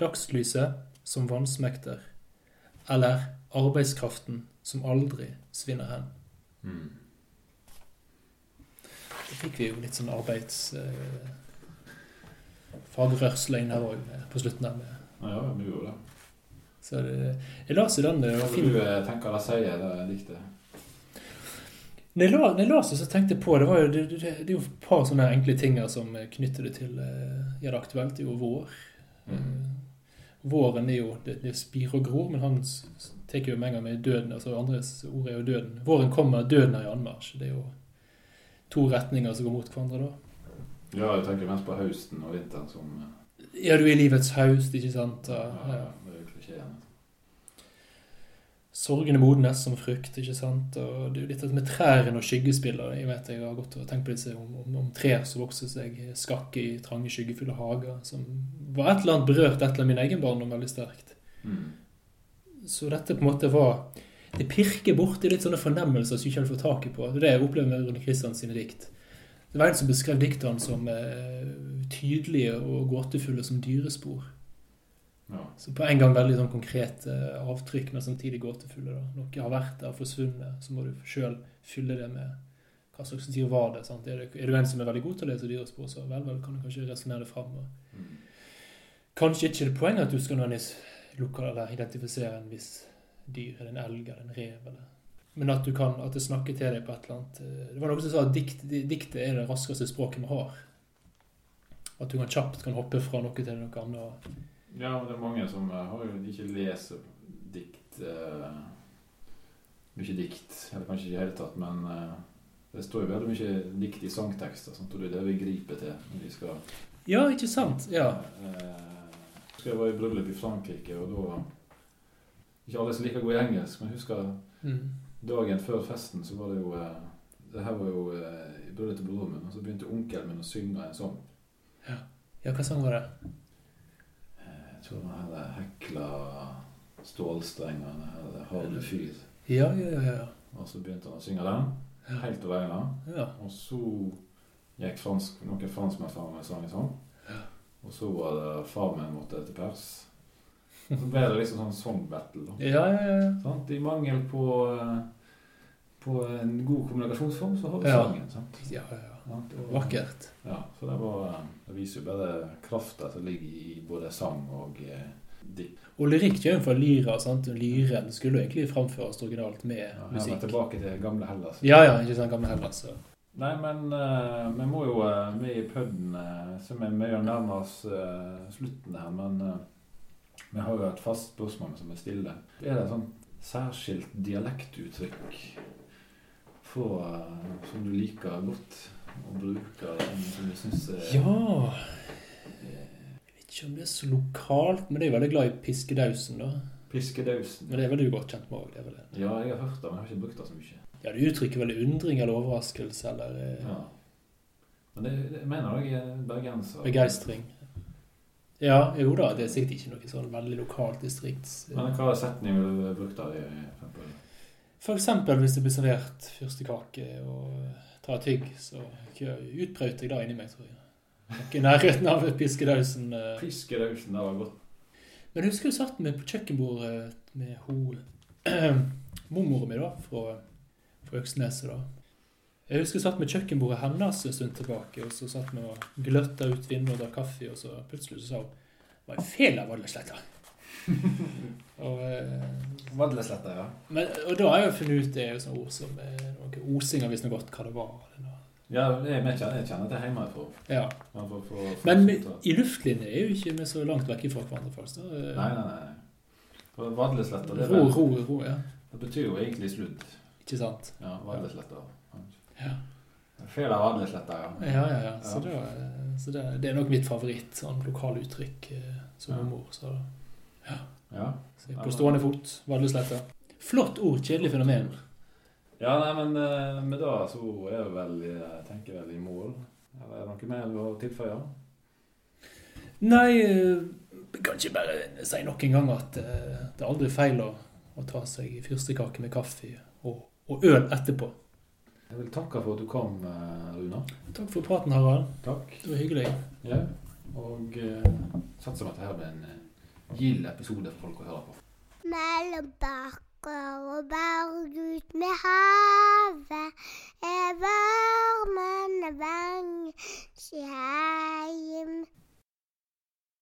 Dagslyset som vannsmekter? Eller arbeidskraften som aldri svinner hen? Mm. Da fikk vi jo litt sånn arbeids... Eh, fagrørsle inn her òg, på slutten der. Med. Ja, vi gjorde det. Så det, jeg leste den. Det var Hva fin. du eh, tenker eller sier, det diktet? Når jeg, når jeg leste så tenkte jeg på det var jo, det, det, det er jo et par sånne enkle ting som knytter det til Ja, det aktuelt. Det er jo vår. Mm. Eh, våren er jo det, det spirer og gror, men han tar jo med en gang med døden. altså Andres ord er jo døden. Våren kommer, døden er i anmarsj. Det er jo to retninger som går mot hverandre da. Ja, jeg tenker mest på høsten og vinteren som eh, Ja, du er i livets haust, ikke sant? Og, ja. Det er jo klisjeen. Sorgene modnes som frukt, ikke sant? Og det er jo litt dette med trærne og skyggespiller. Jeg vet jeg har gått og tenkt på disse om, om, om trær som vokser seg skakke i trange, skyggefulle hager, som var et eller annet berørt et eller annet min egen barndom veldig sterkt. Mm. Så dette på en måte var Det pirker borti litt sånne fornemmelser som du ikke fått tak i på. Det er det jeg opplever med Rune Kristians sine dikt. Det var en som beskrev diktene som eh, tydelige og gåtefulle som dyrespor. Ja. Så på en gang veldig sånn konkrete avtrykk, men samtidig gåtefulle. Da. Noe har vært der, forsvunnet, så må du sjøl fylle det med hva slags dyr var det. Sant? Er, det, du en som er veldig god til å lese dyrespor, så vel, vel, kan du kanskje resonnere det fram. Og Mm. kanskje ikke det poenget at du skal nødvendigvis lukke eller identifisere en viss dyr, eller en elg eller en rev, eller men at du kan, at det snakker til deg på et eller annet eh, Det var noen som sa at dikt, diktet er det raskeste språket vi har. At du kan kjapt kan hoppe fra noe til noe annet. Ja, men det er mange som eh, har jo ikke leser dikt eh, Mye dikt, eller kanskje ikke i det hele tatt, men eh, det står jo veldig mye dikt i sangtekster, sånn, og det er det vi griper til når vi skal Ja, ikke sant? Ja. eh, Jeg var i bryllup i Frankrike, og da Ikke alle som liker å gå i engelsk, men husker Mm. dagen før festen så var det jo eh, Det her var jo eh, i bryllupet til broren min, og så begynte onkelen min å synge en sang. Ja, hva sang var det? Eh, Jeg tror den her hekla stålstrengene, eller harde fyr. Ja, ja, ja. ja. Og så begynte han å synge den, Ja. helt alene. ja. Og så gikk fransk, noen franskmenn fram med sang i sang. Og så var det far min måtte til pers. Så ble det liksom sånn song battle. da. Ja, ja, ja. Sånn? I mangel på, eh, på en god kommunikasjonsform, så har vi Ja. sangen. sant? ja, ja, ja. Og- Vakkert. Ja, så det, var, det viser jo bare krafta som ligger i både sang og eh, dikt. Og lyrikk kommer fra lyra. sant? Lyren skulle jo egentlig framføres originalt med Ja, musikk. Ja, tilbake til gamle Hellas. Ja, ja, ikke sant, gamle Hellas. så. Nei, men uh, vi må jo uh, med i puden, uh, som er mye nærmere nærme oss eh, slutten her, men eh, vi har jo et fast spørsmål som vi stiller. Er det et sånt særskilt dialektuttrykk for, eh, som du liker godt å bruke, som du syns er Ja Jeg vet ikke om det er så lokalt, men jeg er veldig glad i piskedausen, da. Piskedausen? Men det er vel du godt kjent med òg? er. Ja, jeg har hørt det, men jeg har ikke brukt det så mye. Ja, du uttrykker vel undring eller overraskelse eller eh, Ja. Men det, det mener jeg er bergenser. begeistring. Ja, jo da, det er sikkert ikke noe sånn veldig lokalt distrikts... Men hva setning vil du bruke i eksempel? For eksempel hvis det blir servert fyrstekake og tar tygg, så utbrøt jeg det inni meg, tror jeg. Ikke i nærheten av piskedausen. eh. Piskedausen, det var godt. Men jeg husker du satt med på kjøkkenbordet med hun mormoren min da, fra, fra Øksneset da. Jeg husker jeg satt med kjøkkenbordet hennes en stund tilbake, og så satt vi og gløtta ut vinduet og drakk kaffe, og så plutselig så sa hun det var en feil av Vadlesletta. og, eh, Vadlesletta, ja. men, og da har jeg jo funnet ut det er jo sånne ord som noen noe Osinger visste godt hva det var. eller noe. Ja, jeg kjenner, jeg kjenner det hjemmefra. Ja. Men, for, for, for, Men i luftlinje er jo ikke vi så langt vekk fra hverandre, faktisk. Nei, nei, nei. Vadlesletta, det, Ro, ro, ro, ja. det betyr jo egentlig slutt. Ikke sant? Ja, Vadlesletta. Ja. Av Vadlesletta, ja. Ja, ja, ja. Så, det, så det, det er nok mitt favoritt, sånn lokale uttrykk eh, som Ja. mor. Så, Ja. så jeg er på stående fot, Vadlesletta. Flott ord, kjedelig fenomen. ja, nei, men eh, med det så er vel, jeg tenker vel i mål. Eller er det noe mer du har tilføye? Nei, eh, kan ikke bare si nok en gang at det er aldri feil å, å ta seg fyrstekake med kaffe og, og øl etterpå. Jeg vil takke for at du kom, eh, Runa. Takk for praten, Harald. Takk. Det var hyggelig. Ja. Og eh, satser på at dette blir en eh, gild episode for folk å høre på. Mellom bakker og berg ut med havet er varmen vang. Her